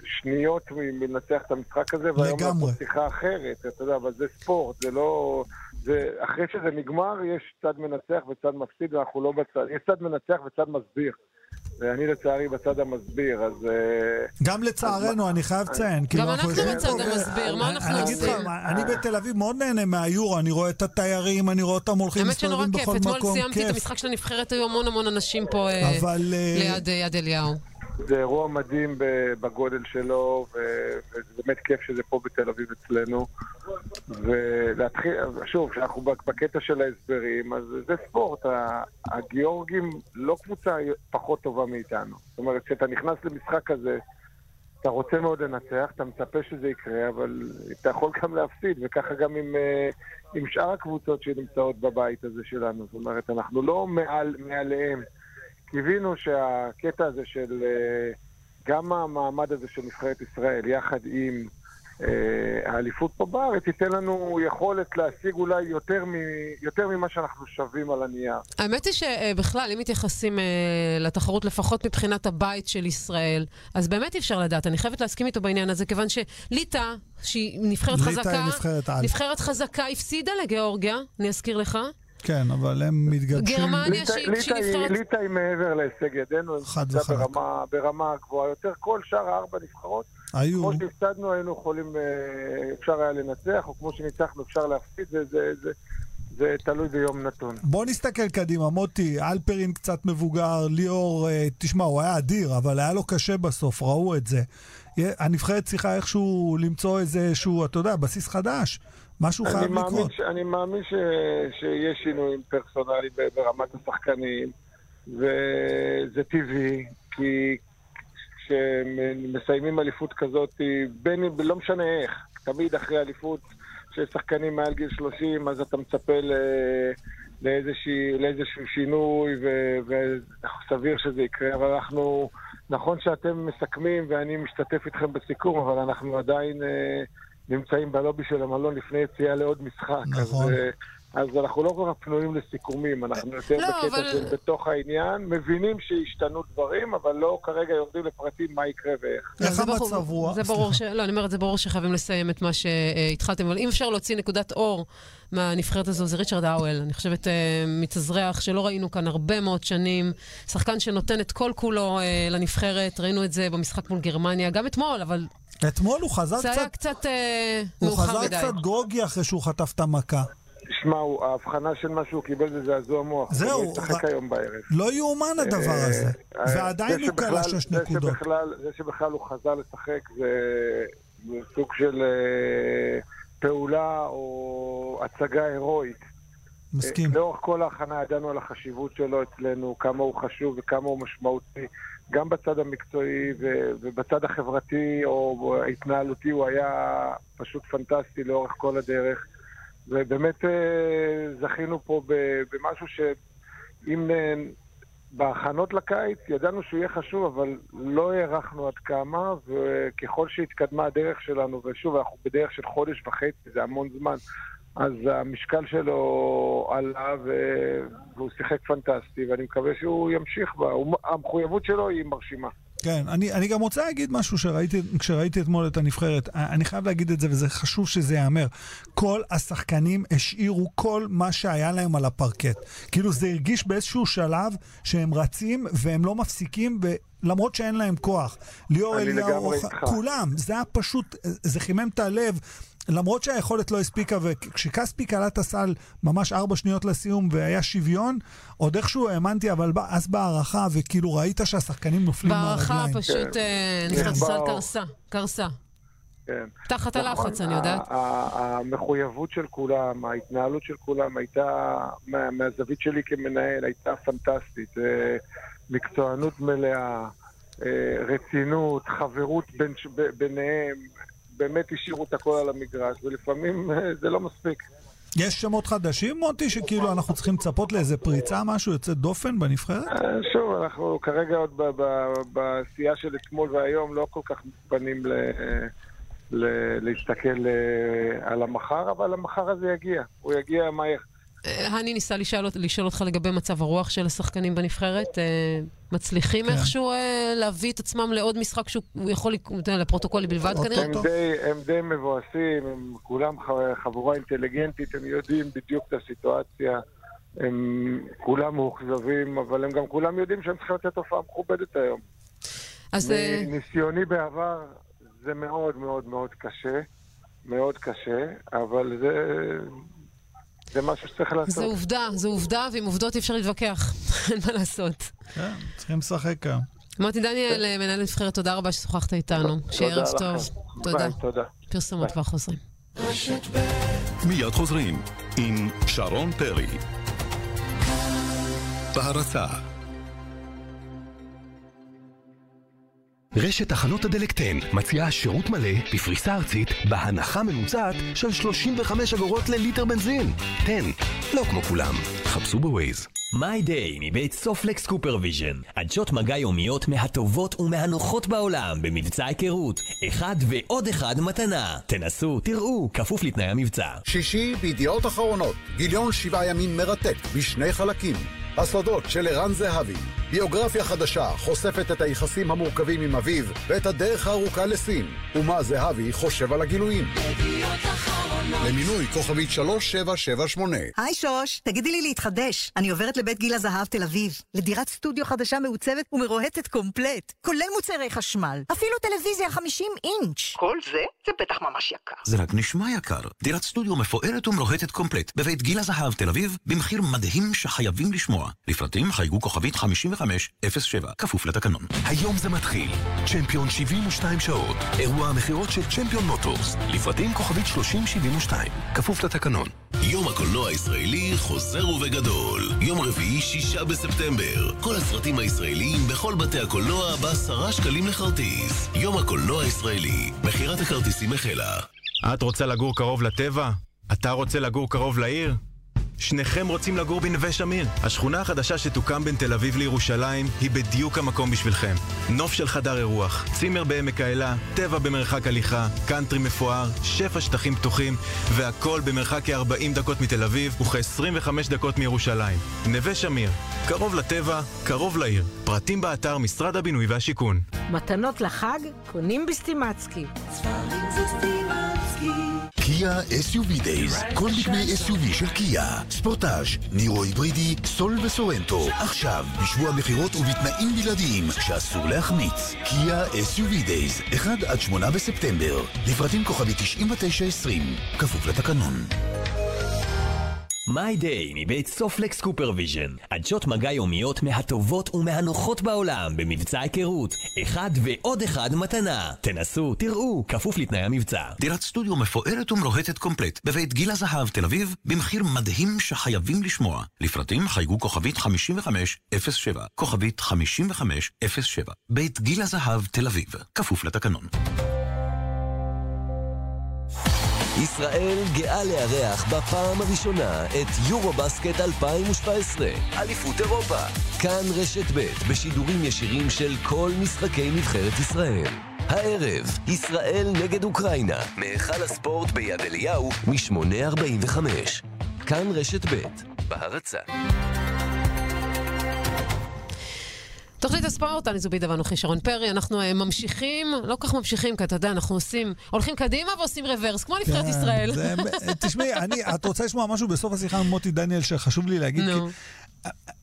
שניות מלנצח את המשחק הזה, והיום. לעשות שיחה אחרת, אתה יודע, אבל זה ספורט, זה לא... זה, אחרי שזה נגמר, יש צד מנצח וצד מפסיד, ואנחנו לא בצד... יש צד מנצח וצד מסביר. ואני לצערי בצד המסביר, אז... אה, גם לצערנו, אני חייב לציין. כאילו, גם אנחנו בצד ו- המסביר, מה אנחנו עושים? אני בתל אביב מאוד נהנה מהיורו, אני רואה את התיירים, אני רואה אותם הולכים, האמת שנורא מסתובבים כיף, בכל אתמול מקום, סיימתי את. המשחק של הנבחרת, היו המון המון אנשים פה אה, אה, ליד יד אליהו. זה אירוע מדהים בגודל שלו, וזה באמת כיף שזה פה בתל אביב אצלנו. ולהתחיל, שוב, כשאנחנו בקטע של ההסברים, אז זה ספורט. הגיאורגים לא קבוצה פחות טובה מאיתנו. זאת אומרת, כשאתה נכנס למשחק כזה, אתה רוצה מאוד לנצח, אתה מצפה שזה יקרה, אבל אתה יכול גם להפסיד, וככה גם עם, אה, עם שאר הקבוצות שנמצאות בבית הזה שלנו. זאת אומרת, אנחנו לא מעל, מעליהם. קיווינו שהקטע הזה של אה, גם המעמד הזה של נבחרת ישראל, יחד עם אה, האליפות פה בארץ, ייתן לנו יכולת להשיג אולי יותר, מ, יותר ממה שאנחנו שווים על הנייר. האמת היא שבכלל, אם מתייחסים אה, לתחרות, לפחות מבחינת הבית של ישראל, אז באמת אי אפשר לדעת. אני חייבת להסכים איתו בעניין הזה, כיוון שליטא, שהיא נבחרת חזקה, היא נבחרת. נבחרת חזקה, הפסידה לגיאורגיה, אני אזכיר לך. כן, אבל הם מתגבשים. גרמניה שהיא- ליטא היא- נבחרת- ליטא היא מעבר להישג ידינו, היא נמצאת. ברמה, ברמה גבוהה יותר. כל שאר הארבע נבחרות, היו. כמו שהפסדנו היינו יכולים, אה, אפשר היה לנצח, או כמו שניצחנו אפשר להפסיד, זה, זה, זה, זה תלוי ביום נתון. בוא נסתכל קדימה, מוטי, אלפרין קצת מבוגר, ליאור, אה, תשמע, הוא היה אדיר, אבל היה לו קשה בסוף, ראו את זה. הנבחרת צריכה איכשהו למצוא איזשהו, אתה יודע, בסיס חדש. משהו חייב מאמין, לקרות. ש, אני מאמין ש, שיש שינויים פרסונליים ברמת השחקנים, וזה טבעי, כי כשמסיימים אליפות כזאת, בין אם, לא משנה איך, תמיד אחרי אליפות של שחקנים מעל גיל 30, אז אתה מצפה ל... לאיזושהי, לאיזשהו שינוי, ו- וסביר שזה יקרה, אבל אנחנו, נכון שאתם מסכמים ואני משתתף איתכם בסיכום, אבל אנחנו עדיין אה, נמצאים בלובי של המלון לפני יציאה לעוד משחק. נכון. אז, אה, אז אנחנו לא כל כך פנויים לסיכומים, אנחנו יותר לא, בקטע אבל- של בתוך העניין, מבינים שהשתנו דברים, אבל לא כרגע יורדים לפרטים מה יקרה ואיך. לא, זה ברור- זה ברור ש... לא, אני אומרת, זה ברור שחייבים לסיים את מה שהתחלתם, אבל אם אפשר להוציא נקודת אור מהנבחרת הזו, זה ריצ'רד האוול. אני חושבת אה, מתאזרח שלא ראינו כאן הרבה מאוד שנים. שחקן שנותן את כל כולו אה, לנבחרת, ראינו את זה במשחק מול גרמניה, גם אתמול, אבל אתמול הוא חזר זה היה קצת, קצת אה, הוא מאוחר חזר מדי. קצת גרוגי אחרי שהוא חטף את המכה. שמע, הוא- ההבחנה של מה שהוא קיבל זה זעזוע מוח. זהו, הוא ישחק היום בערב. לא יאומן הדבר אה, הזה. אה, ועדיין זה הוא שבכלל- שש נקודות. זה שבכלל הוא חזר לשחק זה סוג של פעולה או הצגה הירואית. מסכים. לאורך כל ההכנה ידענו על החשיבות שלו אצלנו, כמה הוא חשוב וכמה הוא משמעותי, גם בצד המקצועי ו- ובצד החברתי או ההתנהלותי הוא היה פשוט פנטסטי לאורך כל הדרך. ובאמת אה, זכינו פה במשהו שאם אה, בהכנות לקיץ ידענו שהוא יהיה חשוב, אבל לא הערכנו עד כמה, וככל שהתקדמה הדרך שלנו, ושוב, אנחנו בדרך של חודש וחצי, זה המון זמן, אז המשקל שלו עלה ו- והוא שיחק פנטסטי, ואני מקווה שהוא ימשיך בה. המחויבות שלו היא מרשימה. כן, אני, אני גם רוצה להגיד משהו שראיתי, כשראיתי אתמול את הנבחרת. אני חייב להגיד את זה, וזה חשוב שזה ייאמר. כל השחקנים השאירו כל מה שהיה להם על הפרקט. כאילו זה הרגיש באיזשהו שלב שהם רצים והם לא מפסיקים, למרות שאין להם כוח. ליאור אליהו. כולם, זה היה פשוט, זה חימם את הלב. למרות שהיכולת לא הספיקה, וכשכספי את הסל ממש ארבע שניות לסיום והיה שוויון, עוד איכשהו האמנתי, אבל בא- אז בהערכה, וכאילו ראית שהשחקנים נופלים בהערכה מהרגליים. פשוט כן. אה, נבחרת ישראל קרסה, קרסה. כן. תחת נכון, הלחץ, אני יודעת. המחויבות של כולם, ההתנהלות של כולם הייתה, מה- מהזווית שלי כמנהל, הייתה פנטסטית. אה, מקצוענות מלאה, אה, רצינות, חברות בין, ש- ב- ביניהם, באמת השאירו את הכל על המגרש, ולפעמים אה, זה לא מספיק. יש שמות חדשים, מוטי, שכאילו אנחנו צריכים לצפות לאיזה פריצה, משהו יוצא דופן בנבחרת? אה, שוב, אנחנו כרגע עוד בעשייה של אתמול והיום לא כל כך מוכנים ל... ל- להסתכל אה, על המחר, אבל המחר הזה יגיע. הוא יגיע מהר. אה, הני ניסה לשאול, אות- לשאול אותך לגבי מצב הרוח של השחקנים בנבחרת. אה, מצליחים כן. איכשהו אה, להביא את עצמם לעוד משחק שהוא יכול, לפרוטוקולי בלבד כנראה? הם די, הם די מבואסים, הם כולם חבורה אינטליגנטית, הם יודעים בדיוק את הסיטואציה. הם כולם מאוכזבים, אבל הם גם כולם יודעים שהם צריכים לתת הופעה מכובדת היום. אז... אה, מניסיוני בעבר, זה מאוד מאוד מאוד קשה, מאוד קשה, אבל זה, זה משהו שצריך לעשות. זו עובדה, זו עובדה, ועם עובדות אי אפשר להתווכח, אין מה לעשות. כן, צריכים לשחק כאן. מוטי דניאל, אה, מנהל נבחרת, תודה רבה ששוחחת איתנו. שיהיה ערב. טוב. תודה. תודה. פרסומות כבר חוזרים. מיד חוזרים עם שרון פרי. בהרצה רשת תחנות הדלק 10 מציעה שירות מלא בפריסה ארצית בהנחה ממוצעת של 35 אגורות לליטר בנזין. 10, לא כמו כולם. חפשו בווייז. מיי דיי מבית סופלקס קופרויז'ן. עדשות מגע יומיות מהטובות ומהנוחות בעולם במבצע היכרות. אחד ועוד אחד מתנה. תנסו, תראו, כפוף לתנאי המבצע. שישי בידיעות אחרונות, גיליון שבעה ימים מרתק בשני חלקים. הסודות של ערן זהבי. ביוגרפיה חדשה חושפת את היחסים המורכבים עם אביו ואת הדרך הארוכה לסין. ומה זהבי חושב על הגילויים. למינוי כוכבית 3778. היי שוש, תגידי לי להתחדש. אני עוברת לבית גיל הזהב תל אביב, לדירת סטודיו חדשה מעוצבת ומרוהטת קומפלט, כולל מוצרי חשמל, אפילו טלוויזיה 50 אינץ'. כל זה? זה בטח ממש יקר. זה רק נשמע יקר. דירת סטודיו מפוארת ומרוהטת קומפלט בבית גיל הזהב תל אביב במחיר מדהים שחייבים לשמוע. לפרטים חייגו כוכבית 5507, כפוף לתקנון. היום זה מתחיל. צ'מפיון 72 שעות. אירוע המכירות של צ'מפיון מוטורס. לפרטים כוכבית 3072, כפוף לתקנון. יום הקולנוע הישראלי חוזר ובגדול. יום רביעי, שישה בספטמבר. כל הסרטים הישראליים בכל בתי הקולנוע בעשרה שקלים לכרטיס. יום הקולנוע הישראלי. מכירת הכרטיסים החלה. את רוצה לגור קרוב לטבע? אתה רוצה לגור קרוב לעיר? שניכם רוצים לגור בנווה שמיר. השכונה החדשה שתוקם בין תל אביב לירושלים היא בדיוק המקום בשבילכם. נוף של חדר אירוח, צימר בעמק האלה, טבע במרחק הליכה, קאנטרי מפואר, שפע שטחים פתוחים, והכל במרחק כ-40 דקות מתל אביב וכ-25 דקות מירושלים. נווה שמיר, קרוב לטבע, קרוב לעיר. פרטים באתר משרד הבינוי והשיכון. מתנות לחג קונים בסטימצקי. קיה SUV Days, כל מקנה SUV של קיה, ספורטאז', נירו היברידי, סול וסורנטו, עכשיו, בשבוע מכירות ובתנאים בלעדיים שאסור להחמיץ. קיה SUV Days, 1 עד 8 בספטמבר, לפרטים כוכבית 9920, כפוף לתקנון. מיי דיי מבית סופלקס קופרוויז'ן. עדשות מגע יומיות מהטובות ומהנוחות בעולם במבצע היכרות. אחד ועוד אחד מתנה. תנסו, תראו, כפוף לתנאי המבצע. דירת סטודיו מפוארת ומרוהטת קומפלט בבית גיל הזהב תל אביב במחיר מדהים שחייבים לשמוע. לפרטים חייגו כוכבית 5507, כוכבית 5507, בית גיל הזהב תל אביב, כפוף לתקנון. ישראל גאה לארח בפעם הראשונה את יורו-בסקט 2017, אליפות אירופה. כאן רשת ב' בשידורים ישירים של כל משחקי נבחרת ישראל. הערב, ישראל נגד אוקראינה, מהיכל הספורט ביד אליהו, מ-8.45. כאן רשת ב', בהרצה. תוכנית הספורט, אני זובידה ואנוכי שרון פרי, אנחנו uh, ממשיכים, לא כל כך ממשיכים, כי אתה יודע, אנחנו עושים, הולכים קדימה ועושים רוורס, כמו נבחרת כן, ישראל. זה, תשמעי, אני, את רוצה לשמוע משהו בסוף השיחה עם מוטי דניאל שחשוב לי להגיד? נו. כי,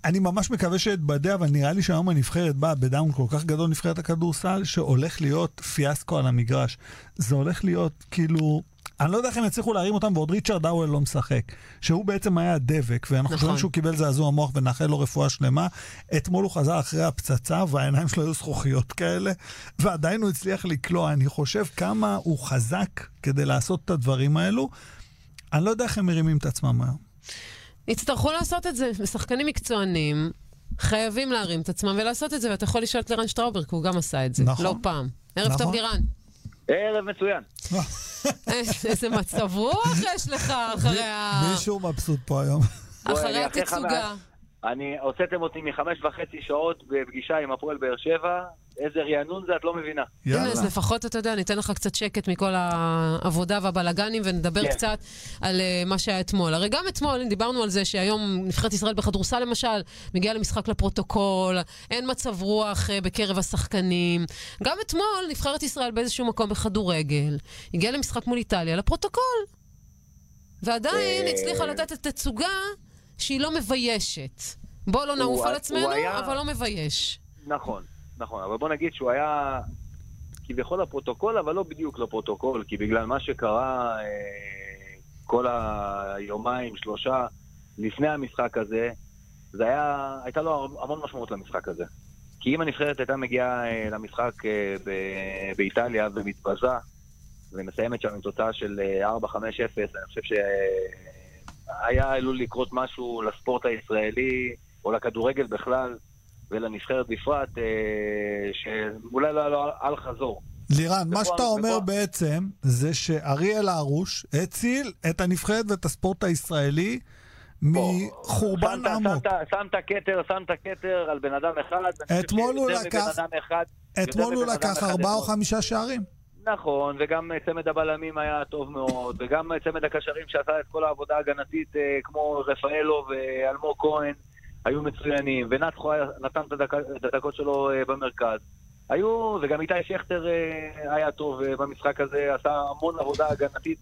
אני ממש מקווה שאתבדה, אבל נראה לי שהיום הנבחרת באה בדאון כל כך גדול, נבחרת הכדורסל, שהולך להיות פיאסקו על המגרש. זה הולך להיות כאילו... אני לא יודע איך הם יצליחו להרים אותם, ועוד ריצ'רד האוול לא משחק. שהוא בעצם היה הדבק, ואנחנו נכון. חושבים שהוא קיבל זעזוע מוח ונאחל לו רפואה שלמה. אתמול הוא חזר אחרי הפצצה, והעיניים שלו היו זכוכיות כאלה, ועדיין הוא הצליח לקלוע. אני חושב כמה הוא חזק כדי לעשות את הדברים האלו. אני לא יודע איך הם מרימים את עצמם היום. יצטרכו לעשות את זה, ושחקנים מקצוענים חייבים להרים את עצמם ולעשות את זה, ואתה יכול לשאול את לירן שטראובר, כי הוא גם עשה את זה, נכון. לא פעם. ערב נכון. טוב, לירן. ערב מצוין. איזה מצב רוח יש לך אחרי ה... מישהו מבסוט פה היום. אחרי אחרי התצוגה. אני, הוצאתם אותי מחמש וחצי שעות בפגישה עם הפועל באר שבע, איזה רענון זה את לא מבינה. הנה, אז לפחות, אתה יודע, ניתן לך קצת שקט מכל העבודה והבלגנים, ונדבר כן. קצת על אה, מה שהיה אתמול. הרי גם אתמול דיברנו על זה שהיום נבחרת ישראל בכדורסל, למשל, מגיעה למשחק לפרוטוקול, אין מצב רוח אה, בקרב השחקנים. גם אתמול נבחרת ישראל באיזשהו מקום בכדורגל, הגיעה למשחק מול איטליה לפרוטוקול. ועדיין אה, הצליחה לתת את תצוגה שהיא לא מביישת. בוא לא נעוף על עצמנו, היה- אבל לא מבייש. נכון, נכון, אבל בוא נגיד שהוא היה כביכול לפרוטוקול, אבל לא בדיוק לפרוטוקול, כי בגלל מה שקרה אה, כל היומיים, שלושה, לפני המשחק הזה, זה היה, הייתה לו המון משמעות למשחק הזה. כי אם הנבחרת הייתה מגיעה אה, למשחק אה, ב- באיטליה ומתבזה, ומסיימת שם עם תוצאה של אה, 4-5-0, אני חושב שהיה עלול לקרות משהו לספורט הישראלי, או לכדורגל בכלל, ולנבחרת בפרט, אה, שאולי לא היה לו אל חזור. לירן, מה שאתה אומר ופה- בעצם, זה שאריאל הרוש הציל את הנבחרת ואת הספורט הישראלי מחורבן עמוק. שמת- כתר, שמת כתר על בן אדם אחד. אתמול הוא לקח- ארבעה או. חמישה שערים. נכון, וגם צמד הבלמים היה טוב מאוד, וגם צמד הקשרים שעשה את כל העבודה ההגנתית, אה, כמו רפאלו ואלמוג כהן, היו מצוינים, ונתחו נתן את הדק- הדקות שלו אה, במרכז. היו, וגם איתי שכטר אה, היה טוב אה, במשחק הזה, עשה המון עבודה הגנתית,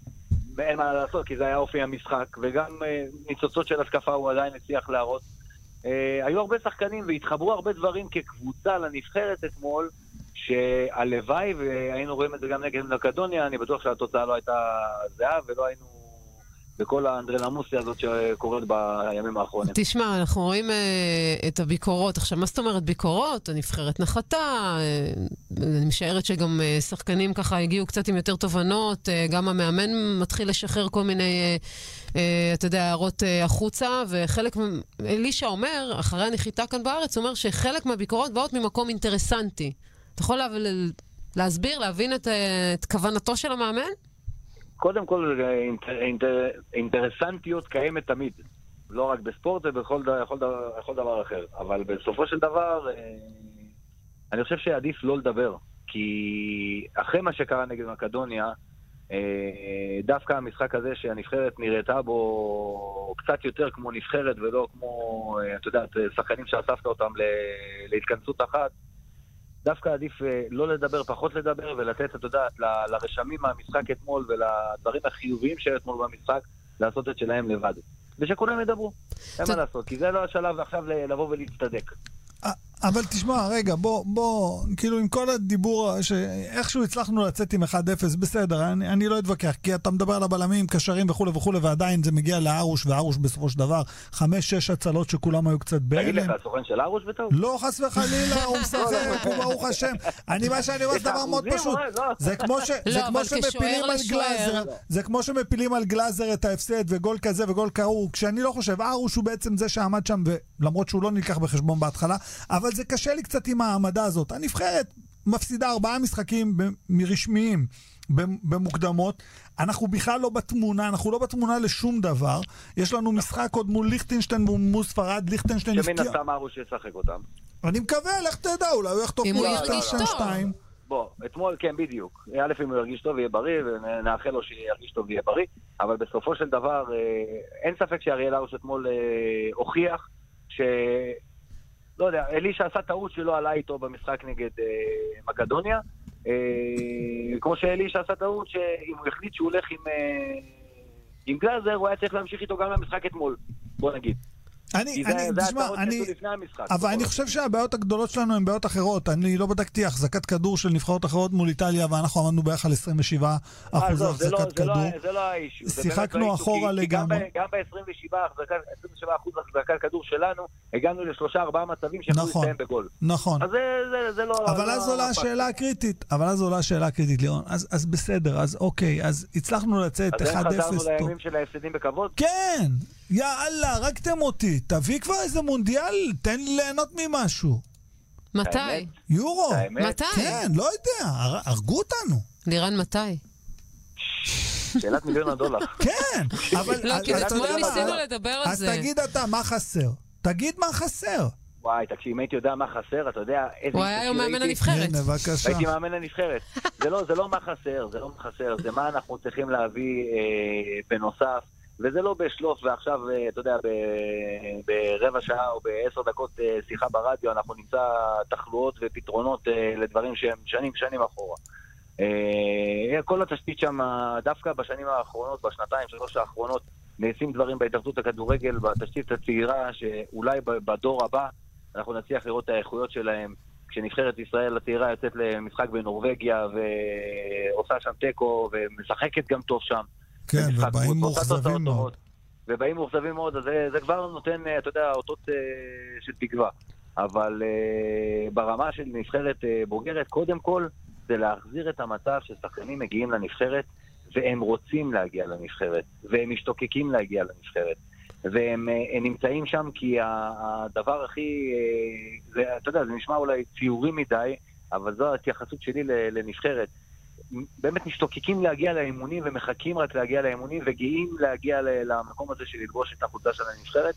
ואין מה לעשות, כי זה היה אופי המשחק, וגם אה, ניצוצות של התקפה הוא עדיין הצליח להראות. אה, היו הרבה שחקנים והתחברו הרבה דברים כקבוצה לנבחרת אתמול, שהלוואי, והיינו רואים את זה גם נגד מקדוניה, אני בטוח שהתוצאה לא הייתה זהה, ולא היינו בכל האנדרלמוסיה הזאת שקורית בימים האחרונים. תשמע, אנחנו רואים אה, את הביקורות. עכשיו, מה זאת אומרת ביקורות? הנבחרת נחתה, אה, אני משערת שגם אה, שחקנים ככה הגיעו קצת עם יותר תובנות, אה, גם המאמן מתחיל לשחרר כל מיני, אה, אה, אתה יודע, הערות אה, החוצה, וחלק, אלישע אומר, אחרי הנחיתה כאן בארץ, אומר שחלק מהביקורות באות ממקום אינטרסנטי. אתה יכול לה, להסביר, להבין את, אה, את כוונתו של המאמן? קודם כל, אה, אינטר, אינטר, אינטרסנטיות קיימת תמיד. לא רק בספורט ובכל ד- כל דבר, כל דבר אחר. אבל בסופו של דבר, אה, אני חושב שעדיף לא לדבר. כי אחרי מה שקרה נגד מקדוניה, דווקא המשחק הזה שהנבחרת נראתה בו קצת יותר כמו נבחרת ולא כמו, אה, אתה יודע, שחקנים שאספת אותם להתכנסות אחת, דווקא עדיף אה, לא לדבר, פחות לדבר, ולתת, אתה יודע, ל- לרשמים מהמשחק אתמול ולדברים החיוביים שהיו אתמול במשחק, לעשות את שלהם לבד. ושכולם ידברו. אין מה לעשות, כי זה לא השלב עכשיו לבוא ולהצטדק. אבל תשמע, רגע, בוא, בוא, כאילו עם כל הדיבור, שאיכשהו הצלחנו לצאת עם 1-0, בסדר, אני, אני לא אתווכח, כי אתה מדבר על הבלמים, קשרים וכולי וכולי, ועדיין זה מגיע לארוש, וארוש בסופו של דבר, 5-6 הצלות שכולם היו קצת תגיד לך, בהלם. הסוכן של ארוש בטעות? לא, חס וחלילה, הוא משחק, הוא ברוך השם. אני, מה שאני אומר זה דבר מאוד פשוט. לא. זה כמו ש- לא, זה אבל כמו כשוער שמפילים על גלאזר, זה כמו שמפילים על גלאזר את ההפסד וגול כזה וגול כהוא, כשאני לא חושב, ארוש הוא בעצם זה שעמד שם, למרות שהוא לא נלקח בחשבון בהתחלה, אבל זה קשה לי קצת עם העמדה הזאת. הנבחרת מפסידה ארבעה משחקים ב- במוקדמות. אנחנו בכלל לא בתמונה, אנחנו לא בתמונה לשום דבר. יש לנו משחק עוד מול ליכטנשטיין מול ספרד, ליכטנשטיין שמן הפקיע... הסתם ארוש ישחק אותם. אני מקווה, לך תדע, אולי הוא יחטוף מול ליכטנשטיין. 2. בוא, אתמול, כן, בדיוק. א', אם הוא ירגיש טוב, יהיה בריא, ונאחל לו שירגיש טוב ויהיה בריא, אבל בסופו של דבר, אה, אין ספק שאריאל הרוש אתמול אה, הוכיח ש... לא יודע, אלישע עשה טעות שלא עלה איתו במשחק נגד אה, מקדוניה, אה, כמו שאלישע עשה טעות שאם הוא החליט שהוא הולך עם, אה, עם גלאזר, הוא היה צריך להמשיך איתו גם למשחק אתמול, בוא נגיד. אני, אני, זה תשמע, אני, המשחק. אבל אני. חושב שהבעיות הגדולות שלנו הן בעיות אחרות. אני לא בדקתי החזקת כדור של נבחרות אחרות מול איטליה, ואנחנו עמדנו בערך על 27 אחוזי עזוב, זה לא- החזקת זה לא- כדור. זה לא. זה שיחקנו לא האישיו, אחורה כי- לגמרי. גם ב-27 אחוז החזקת כדור שלנו, הגענו לשלושה ארבעה מצבים שיכולו נכון. להסתיים בגול. נכון. אז זה- זה- זה לא... אבל לא אז עולה. השאלה הקריטית, אבל אז עולה השאלה הקריטית, לירון. אז, אז בסדר, אז אוקיי, אז הצלחנו לצאת 1-0 אז איך חזרנו טוב. לימים של ההפסדים בכבוד? כן, יאללה, הרגתם אותי. תביא כבר איזה מונדיאל, תן לי ליהנות ממשהו. מתי? יורו. האמת? מתי? כן, לא יודע, הר- הרגו אותנו. לירן, מתי? שאלת מיליון הדולר. כן, אבל... לא, כי אתה אתמול? ניסינו לדבר על אז זה. תגיד אתה, מה חסר? תגיד מה חסר. וואי, תקשיב, אם הייתי יודע מה חסר, אתה יודע איזה... הוא היה היום מאמן הנבחרת. הנה, בבקשה. הייתי מאמן הנבחרת. זה לא, זה לא מה חסר, זה לא מה חסר, זה מה אנחנו צריכים להביא אה, בנוסף. וזה לא בשלוף ועכשיו, אה, אתה יודע, ב- ברבע שעה או בעשר דקות אה, שיחה ברדיו, אנחנו נמצא תחלואות ופתרונות אה, לדברים שהם שנים שנים אחורה. אה, כל התשתית שם, דווקא בשנים האחרונות, בשנתיים, שלוש האחרונות, נעשים דברים בהתאחדות הכדורגל, בתשתית הצעירה, שאולי בדור הבא אנחנו נצליח לראות את האיכויות שלהם. כשנבחרת ישראל הצעירה יוצאת למשחק בנורבגיה ועושה שם תיקו ומשחקת גם טוב שם. כן, ובאים מאוכזבים מאוד. ובאים מאוכזבים מאוד, אז זה, זה כבר נותן, אה, אתה יודע, אותות אה, של תקווה. אבל אה, ברמה של נבחרת אה, בוגרת, קודם כל, זה להחזיר את המצב ששחקנים מגיעים לנבחרת, והם רוצים להגיע לנבחרת, והם משתוקקים להגיע לנבחרת. והם אה, נמצאים שם כי הדבר הכי, אה, זה, אתה יודע, זה נשמע אולי ציורי מדי, אבל זו ההתייחסות שלי לנבחרת. באמת משתוקקים להגיע לאימונים ומחכים רק להגיע לאימונים וגאים להגיע למקום הזה של ללבוש את החולצה של הנבחרת.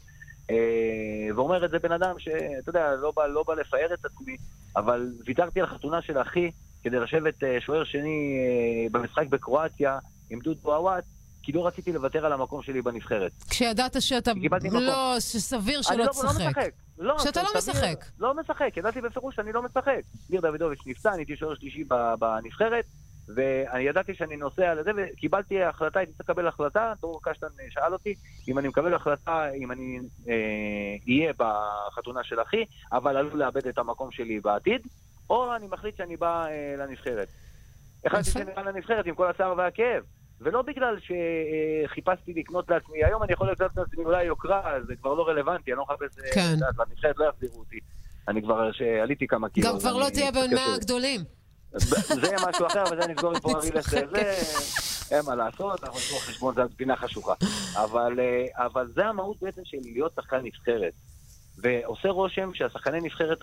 אה, ואומר את זה בן אדם שאתה יודע, לא בא, לא בא לפאר את עצמי, אבל ויתרתי על חתונה של אחי כדי לשבת שוער שני במשחק בקרואטיה עם דודו עוואט, כי לא רציתי לוותר על המקום שלי בנבחרת. כשידעת שאתה לא, שסביר שלא לא- תשחק. לא משחק. לא, שאתה לא משחק. לא משחק, ידעתי בפירוש שאני לא משחק. ניר דוידוביץ' נפצע, אני הייתי שוער שלישי בנבחרת, ואני ידעתי שאני נוסע לזה, וקיבלתי החלטה, הייתי צריך לקבל החלטה, דרור קשטן שאל אותי אם אני מקבל החלטה, אם אני אהיה אה, בחתונה של אחי, אבל עלול לאבד את המקום שלי בעתיד, או אני מחליט שאני בא אה, לנבחרת. החלטתי שאני בא לנבחרת עם כל הצער והכאב. ולא בגלל שחיפשתי לקנות לעצמי, היום אני יכול לקנות לעצמי אולי יוקרה, זה כבר לא רלוונטי, אני לא מחפש, אה, כן. בנבחרת לא יחזירו אותי. אני כבר, שעליתי כמה קילו. גם כבר לא תהיה בין מאה הגדולים. זה משהו אחר, וזה נסגור עם ארילס, זה, אין מה לעשות, אנחנו נסגור חשבון, זה פינה חשוכה. אה, אבל זה המהות בעצם של להיות שחקן נבחרת. ועושה רושם שהשחקני נבחרת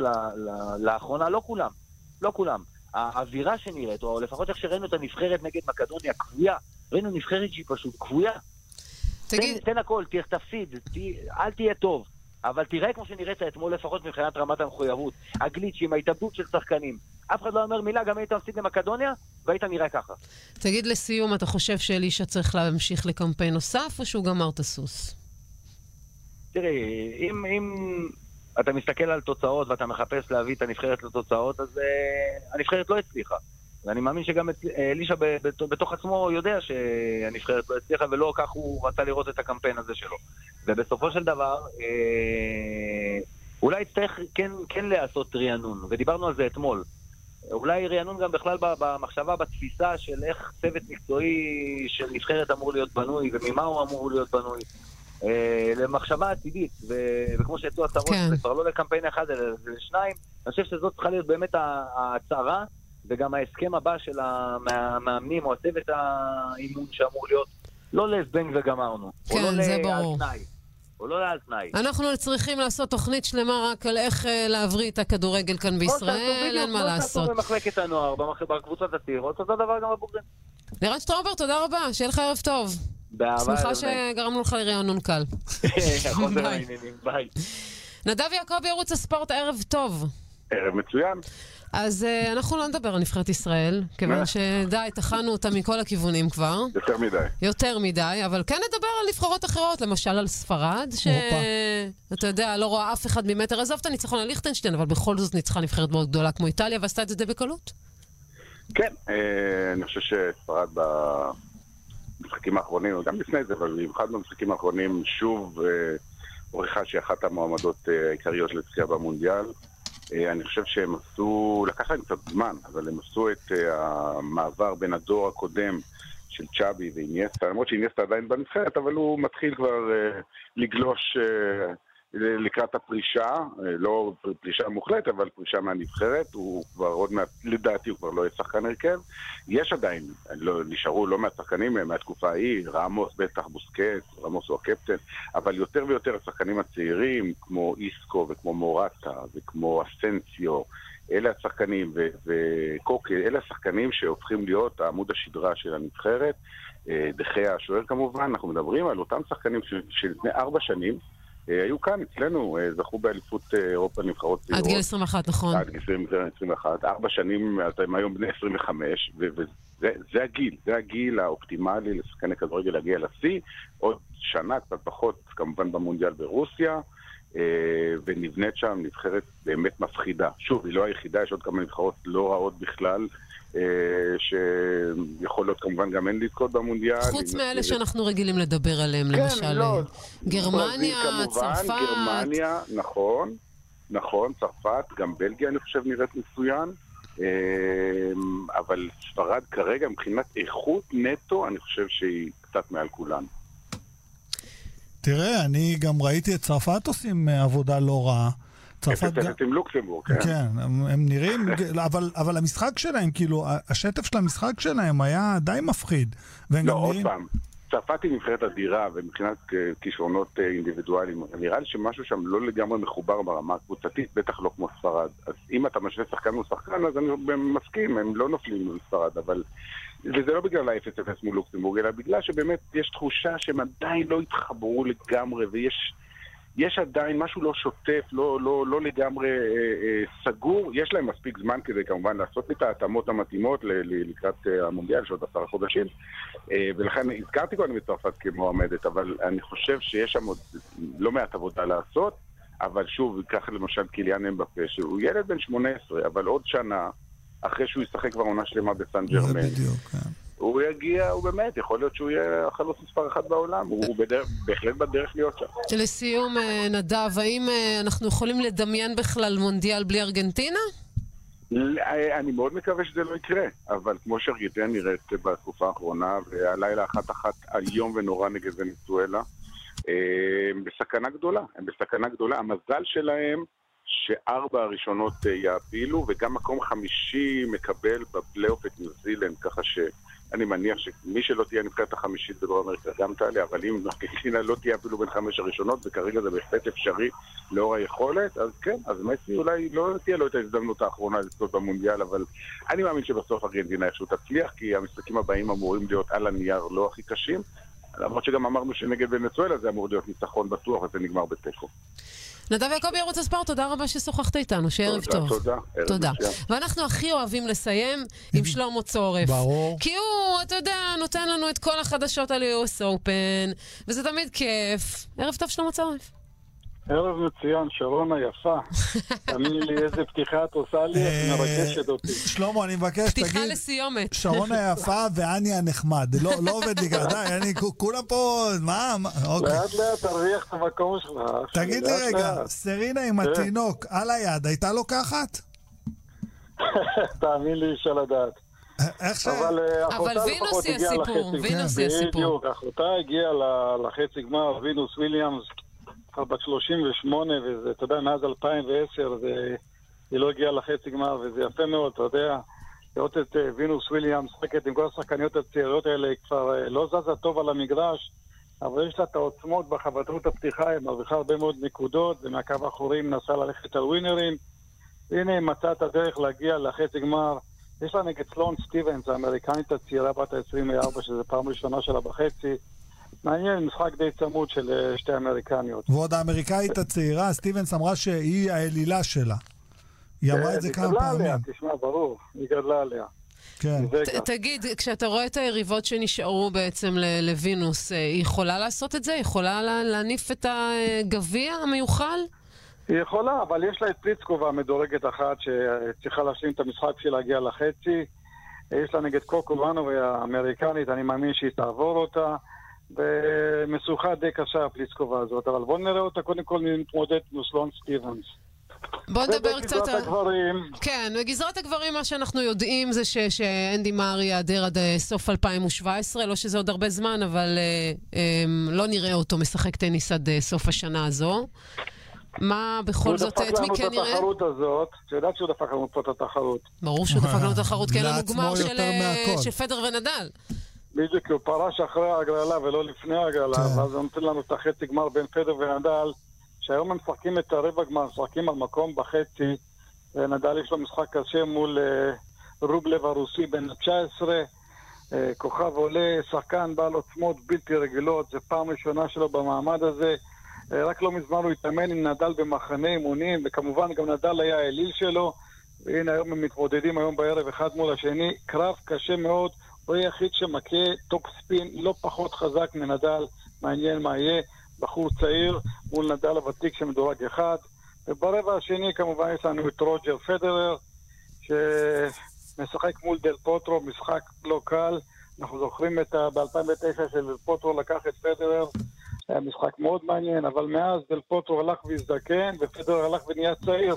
לאחרונה, לא כולם, לא כולם, האווירה שנראית, או לפחות איך שראינו את הנבחרת נגד מקדוניה, כבויה, ראינו נבחרת שהיא פשוט כבויה. תגיד... תן, תן הכל, תהיה, תפסיד, תה, אל תהיה טוב. אבל תראה כמו שנראית אתמול לפחות מבחינת רמת המחויבות. הגליצ'ים, ההתאבדות של שחקנים. אף אחד לא אומר מילה, גם היית מפסיד למקדוניה, והיית נראה ככה. תגיד לסיום, אתה חושב שאלישע צריך להמשיך לקמפיין נוסף, או שהוא גמר את הסוס? תראי, אם, אם אתה מסתכל על תוצאות ואתה מחפש להביא את הנבחרת לתוצאות, אז uh, הנבחרת לא הצליחה. ואני מאמין שגם אלישע בתוך עצמו יודע שהנבחרת לא הצליחה, ולא כך הוא רצה לראות את הקמפיין הזה שלו. ובסופו של דבר, אה, אולי יצטרך כן, כן לעשות רענון, ודיברנו על זה אתמול. אולי רענון גם בכלל במחשבה, בתפיסה של איך צוות מקצועי של נבחרת אמור להיות בנוי, וממה הוא אמור להיות בנוי. אה, למחשבה עתידית, ו- וכמו שיצאו הצהרות, כן. זה כבר לא לקמפיין אחד אלא לשניים, אני חושב שזאת צריכה להיות באמת ההצהרה וגם ההסכם הבא של המאמנים או הצוות האימון שאמור להיות לא לזבנג וגמרנו. כן, לא זה ברור. או לא על תנאי. אנחנו צריכים לעשות תוכנית שלמה רק על איך אה, להבריא את הכדורגל כאן בישראל, אין מה לעשות. כמו במחלקת הנוער, בקבוצות הצעירות, אותו דבר גם בבוגרים. לירן שטראובר, תודה רבה, שיהיה לך ערב טוב. באהבה. שמחה שגרמנו לך לרענון קל. ביי. נדב יעקבי, ערוץ הספורט, ערב טוב. ערב מצוין. אז uh, אנחנו לא נדבר על נבחרת ישראל, כיוון אה. שדי, טחנו אותה מכל הכיוונים כבר. יותר מדי. יותר מדי, אבל כן נדבר על נבחרות אחרות, למשל על ספרד, שאתה יודע, לא רואה אף אחד ממטר. עזוב את הניצחון על ליכטנשטיין, אבל בכל זאת ניצחה נבחרת מאוד גדולה כמו איטליה, ועשתה את זה די בקלות. כן, אה, אני חושב שספרד במשחקים האחרונים, וגם לפני זה, אבל במיוחד במשחקים האחרונים, שוב הוכיחה שהיא אחת המועמדות העיקריות לזכייה במונדיאל. אה, אני חושב שהם עשו, לקח להם קצת זמן, אבל הם עשו את אה, המעבר בין הדור הקודם של צ'אבי ואיניאסטה, למרות שאיניאסטה עדיין בנבחרת, אבל הוא מתחיל כבר לגלוש לקראת הפרישה, uh, לא פרישה מוחלטת, אבל פרישה מהנבחרת, הוא כבר עוד מעט, לדעתי הוא כבר לא יהיה שחקן הרכב. יש עדיין, לא, נשארו לא מעט שחקנים מהתקופה ההיא, רמוס בטח, בוסקט, רמוס הוא הקפטן, אבל יותר ויותר השחקנים הצעירים, כמו איסקו וכמו מורטה וכמו אסנסיו, אלה השחקנים, וקוקי, אלה השחקנים שהופכים להיות עמוד השדרה של הנבחרת. אה, דחי השוער כמובן, אנחנו מדברים על אותם שחקנים שלפני ארבע שנים אה, היו כאן אצלנו, אה, זכו באליפות אירופה נבחרות צעירות. עד גיל 21, נכון. עד גיל 21. ארבע שנים, הם היום בני 25, וזה הגיל, זה הגיל האופטימלי לשחקני כדורגל להגיע לשיא. עוד שנה, קצת פחות, כמובן במונדיאל ברוסיה. אה, ונבנית שם נבחרת באמת מפחידה. שוב, היא לא היחידה, יש עוד כמה נבחרות לא רעות בכלל. אה, שיכול להיות כמובן גם אין לזכות במונדיאל. חוץ מאלה שאנחנו רגילים לדבר עליהם, כן, למשל לא, גרמניה, צרפת. גרמניה, נכון, נכון, צרפת, גם בלגיה אני חושב נראית מצוין. אה, אבל ספרד כרגע מבחינת איכות נטו, אני חושב שהיא קצת מעל כולן. תראה, אני גם ראיתי את צרפת עושים אה, עבודה לא רעה. צרפת גם... עם לוקסמבורג, כן. כן, הם, הם נראים, אבל, אבל המשחק שלהם, כאילו, השטף של המשחק שלהם היה די מפחיד. לא, עוד פעם, צרפת היא נבחרת אדירה, ומבחינת אה, כישרונות אה, אינדיבידואליים, נראה לי שמשהו שם לא לגמרי מחובר ברמה הקבוצתית, בטח לא כמו ספרד. אז אם אתה משווה שחקן מול שחקן, אז אני מסכים, הם לא נופלים מול ספרד, אבל... וזה לא בגלל ה-0-0 מול לוקסמבורג, אלא בגלל שבאמת יש תחושה שהם עדיין לא התחברו לגמרי, ויש... יש עדיין משהו לא שוטף, לא, לא, לא לגמרי אה, אה, סגור. יש להם מספיק זמן כדי כמובן לעשות את ההתאמות המתאימות ל, ל, לקראת אה, המונדיאל, שעוד עשרה חודשים. אה, ולכן הזכרתי קודם את צרפת כמועמדת, אבל אני חושב שיש שם עוד לא מעט עבודה לעשות. אבל שוב, קח למשל קיליאן אמבפה, שהוא ילד בן 18, אבל עוד שנה, אחרי שהוא ישחק כבר עונה שלמה בסן ג'רמן. בדיוק, כן. הוא יגיע, הוא באמת, יכול להיות שהוא יהיה החלוץ מספר אחת בעולם, הוא, בדרך, בהחלט בדרך להיות שם. לסיום, אה, נדב, האם אה, אנחנו יכולים לדמיין בכלל מונדיאל בלי ארגנטינה? אה, אני מאוד מקווה שזה לא יקרה, אבל כמו שארגנטינה נראית בתקופה האחרונה, והלילה אחת אחת איום ונורא נגד ונצואלה, הם בסכנה גדולה, הם בסכנה גדולה. המזל שלהם שארבע הראשונות יעפילו, וגם מקום חמישי מקבל בפלייאוף את ניו זילנד, ככה ש... אני מניח שמי שלא תהיה הנבחרת החמישית בדרום אמריקה גם תעלה, אבל אם ארגנטינה לא תהיה אפילו בין חמש הראשונות, וכרגע זה בהחלט אפשרי לאור היכולת, אז כן, אז מסי אולי לא תהיה לו את ההזדמנות האחרונה לצפות במונדיאל, אבל אני מאמין שבסוף ארגנטינה איכשהו תצליח, כי המשחקים הבאים אמורים להיות על הנייר לא הכי קשים, למרות שגם אמרנו שנגד ונצואלה זה אמור להיות ניצחון בטוח, וזה נגמר בתיקו. נדב יעקבי, ערוץ הספורט, תודה רבה ששוחחת איתנו, שערב טוב. תודה, תודה. תודה. ואנחנו הכי אוהבים לסיים עם שלמה צורף. ברור. כי הוא, אתה יודע, נותן לנו את כל החדשות על US Open, וזה תמיד כיף. ערב טוב, שלמה צורף. ערב מצוין, שרון היפה. תאמיני לי איזה פתיחה את עושה לי, את מרגשת אותי. שלמה, אני מבקש, תגיד... פתיחה לסיומת. שרון היפה ואני הנחמד. לא לא עובד לי ככה, די, אני כולם פה, מה, אוקיי. לאט לאט תרוויח את המקום שלך. תגיד לי רגע. סרינה עם כן. התינוק על היד, הייתה לוקחת? תאמין לי, אפשר לדעת. איך ש... אבל אה, אחותה וינוס לפחות היא הסיפור. וינוס היא הסיפור. בדיוק, אחותה הגיעה לחצי גמר, וינוס וויליאמס, כבר בת 38, וזה, אתה יודע, מאז 2010, זה- היא לא הגיעה לחצי גמר, וזה יפה מאוד, אתה יודע, לראות את אה, וינוס וויליאמס משחקת עם כל השחקניות הצעירות האלה, היא כבר אה, לא זזה טוב על המגרש, אבל יש לה את העוצמות בחבטות הפתיחה, היא מרוויחה הרבה מאוד נקודות, ומהקו האחורי מנסה ללכת על ווינרים. והנה היא מצאה את הדרך להגיע לחצי גמר. יש לה נגד סלון סטיבנס, האמריקנית הצעירה בת ה-24, שזו פעם ראשונה שלה בחצי. מעניין, משחק די צמוד של אה, שתי אמריקניות. ועוד האמריקאית הצעירה, סטיבנס אמרה שהיא האלילה שלה. היא אמרה את זה היא כמה גדלה פעמים. עליה, תשמע, ברור, היא גדלה עליה. כן. תגיד, כשאתה רואה את היריבות שנשארו בעצם ל- לוינוס, אה, היא יכולה לעשות את זה? היא יכולה לה- להניף את הגביע המיוחל? היא יכולה, אבל יש לה את פליצקובה מדורגת אחת שצריכה להשלים את המשחק בשביל להגיע לחצי. יש לה נגד קוקו ואנובי האמריקנית, אני מאמין שהיא תעבור אותה. ומשוכה די קשה הפליצקובה הזאת, אבל בואו נראה אותה קודם כל מתמודדת עם סלון סטיבנס. בוא נדבר קצת ובגזרת על... הגברים, כן, בגזרת הגברים מה שאנחנו יודעים זה ש- שאנדי מאר ייעדר עד אה, סוף 2017, לא שזה עוד הרבה זמן, אבל אה, אה, לא נראה אותו משחק טניס עד אה, סוף השנה הזו. מה בכל זאת, הוא את דפק מי לנו כן את נראה? התחרות הזאת, את יודעת שהוא דפק לנו פה את התחרות. ברור שהוא דפק לנו את התחרות, כי אין לנו גמר אה. של פדר ונדל. בדיוק, הוא פרש אחרי ההגרלה ולא לפני ההגרלה, ואז הוא נותן לנו את החצי גמר בין פדר ונדל, שהיום הם משחקים את הרבע גמר, משחקים על מקום בחצי, ונדל יש לו משחק קשה מול אה, רובלב הרוסי בן ה-19, אה, כוכב עולה, שחקן בעל עוצמות בלתי רגילות, זו פעם ראשונה שלו במעמד הזה. אה, רק לא מזמן הוא התאמן עם נדל במחנה אימונים, וכמובן גם נדל היה האליל שלו, והנה היום הם מתמודדים היום בערב אחד מול השני, קרב קשה מאוד, הוא היחיד שמכה טופ ספין לא פחות חזק מנדל, מעניין מה יהיה, בחור צעיר מול נדל הוותיק שמדורג אחד, וברבע השני כמובן יש לנו את רוג'ר פדרר, שמשחק מול דל פוטרו, משחק לא קל, אנחנו זוכרים את ה... ב-2009 שדל פוטרו לקח את פדרר, היה משחק מאוד מעניין, אבל מאז דל פוטרו הלך והזדקן, ופדרר הלך ונהיה צעיר.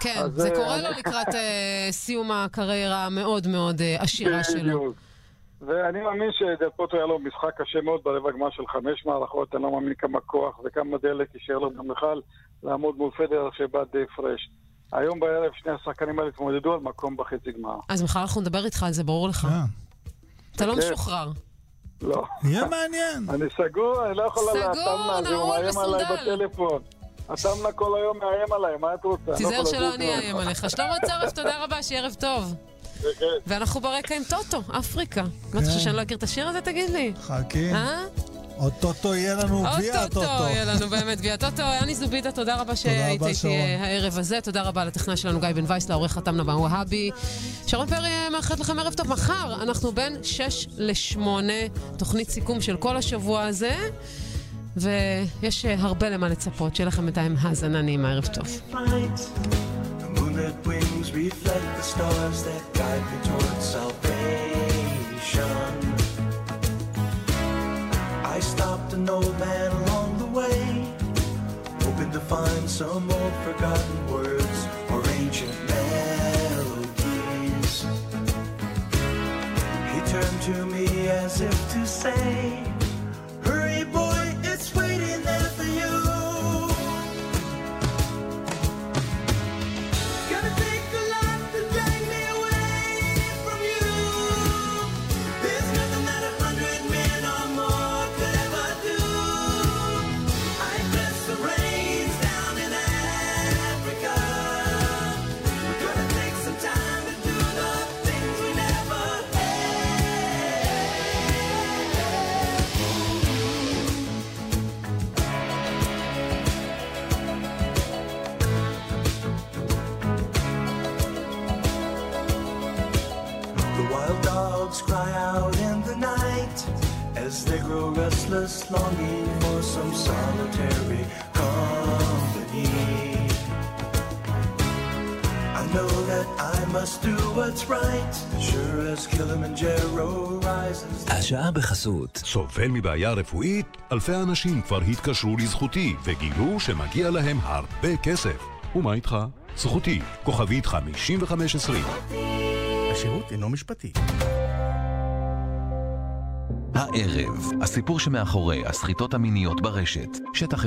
כן, זה אה, קורה לו לקראת אה, סיום הקריירה המאוד מאוד אה, עשירה שלו. ואני מאמין שדל פוטו היה לו משחק קשה מאוד ברבע גמר של חמש מערכות, אני לא מאמין כמה כוח וכמה דלק יישאר לו גם בכלל לעמוד מול פדר שבא די פרש. היום בערב שני השחקנים האלה התמודדו על מקום בחצי גמר. אז מחר אנחנו נדבר איתך על זה, ברור לך. אתה לא כן. משוחרר. לא. יהיה מעניין. אני סגור, אני לא יכול על התמנה הזה, הוא מאיים עליי בטלפון. התמנה כל היום מאיים עליי, מה את רוצה? לא תיזהר שלא אני אאיים עליך. שלמה צרף, תודה רבה, שיהיה ערב טוב. ואנחנו ברקע עם טוטו, אפריקה. מה אתה חושב שאני לא אכיר את השיר הזה, תגיד לי? חכי. אה? אוטוטו יהיה לנו גביע הטוטו. אוטוטו יהיה לנו באמת גביע הטוטו. אני זובידה, תודה רבה שהיית איתי שרון. הערב הזה. תודה רבה לטכנאי שלנו גיא בן וייס, לעורך חתם נבן והבי. שרון פרי אה, מאחלת לכם ערב טוב. מחר אנחנו בין 6 ל-8, תוכנית סיכום של כל השבוע הזה. ויש אה, הרבה למה לצפות. שיהיה לכם בינתיים האזנה נעימה, ערב טוב. Moonlit wings reflect the stars that guide me towards salvation. I stopped an old man along the way, hoping to find some old forgotten words or ancient melodies. He turned to me as if to say, השעה בחסות. סובל מבעיה רפואית? אלפי אנשים כבר התקשרו לזכותי וגילו שמגיע להם הרבה כסף. ומה איתך? זכותי, כוכבית 5520. השירות אינו משפטי. הערב, הסיפור שמאחורי הסחיטות המיניות ברשת. שטח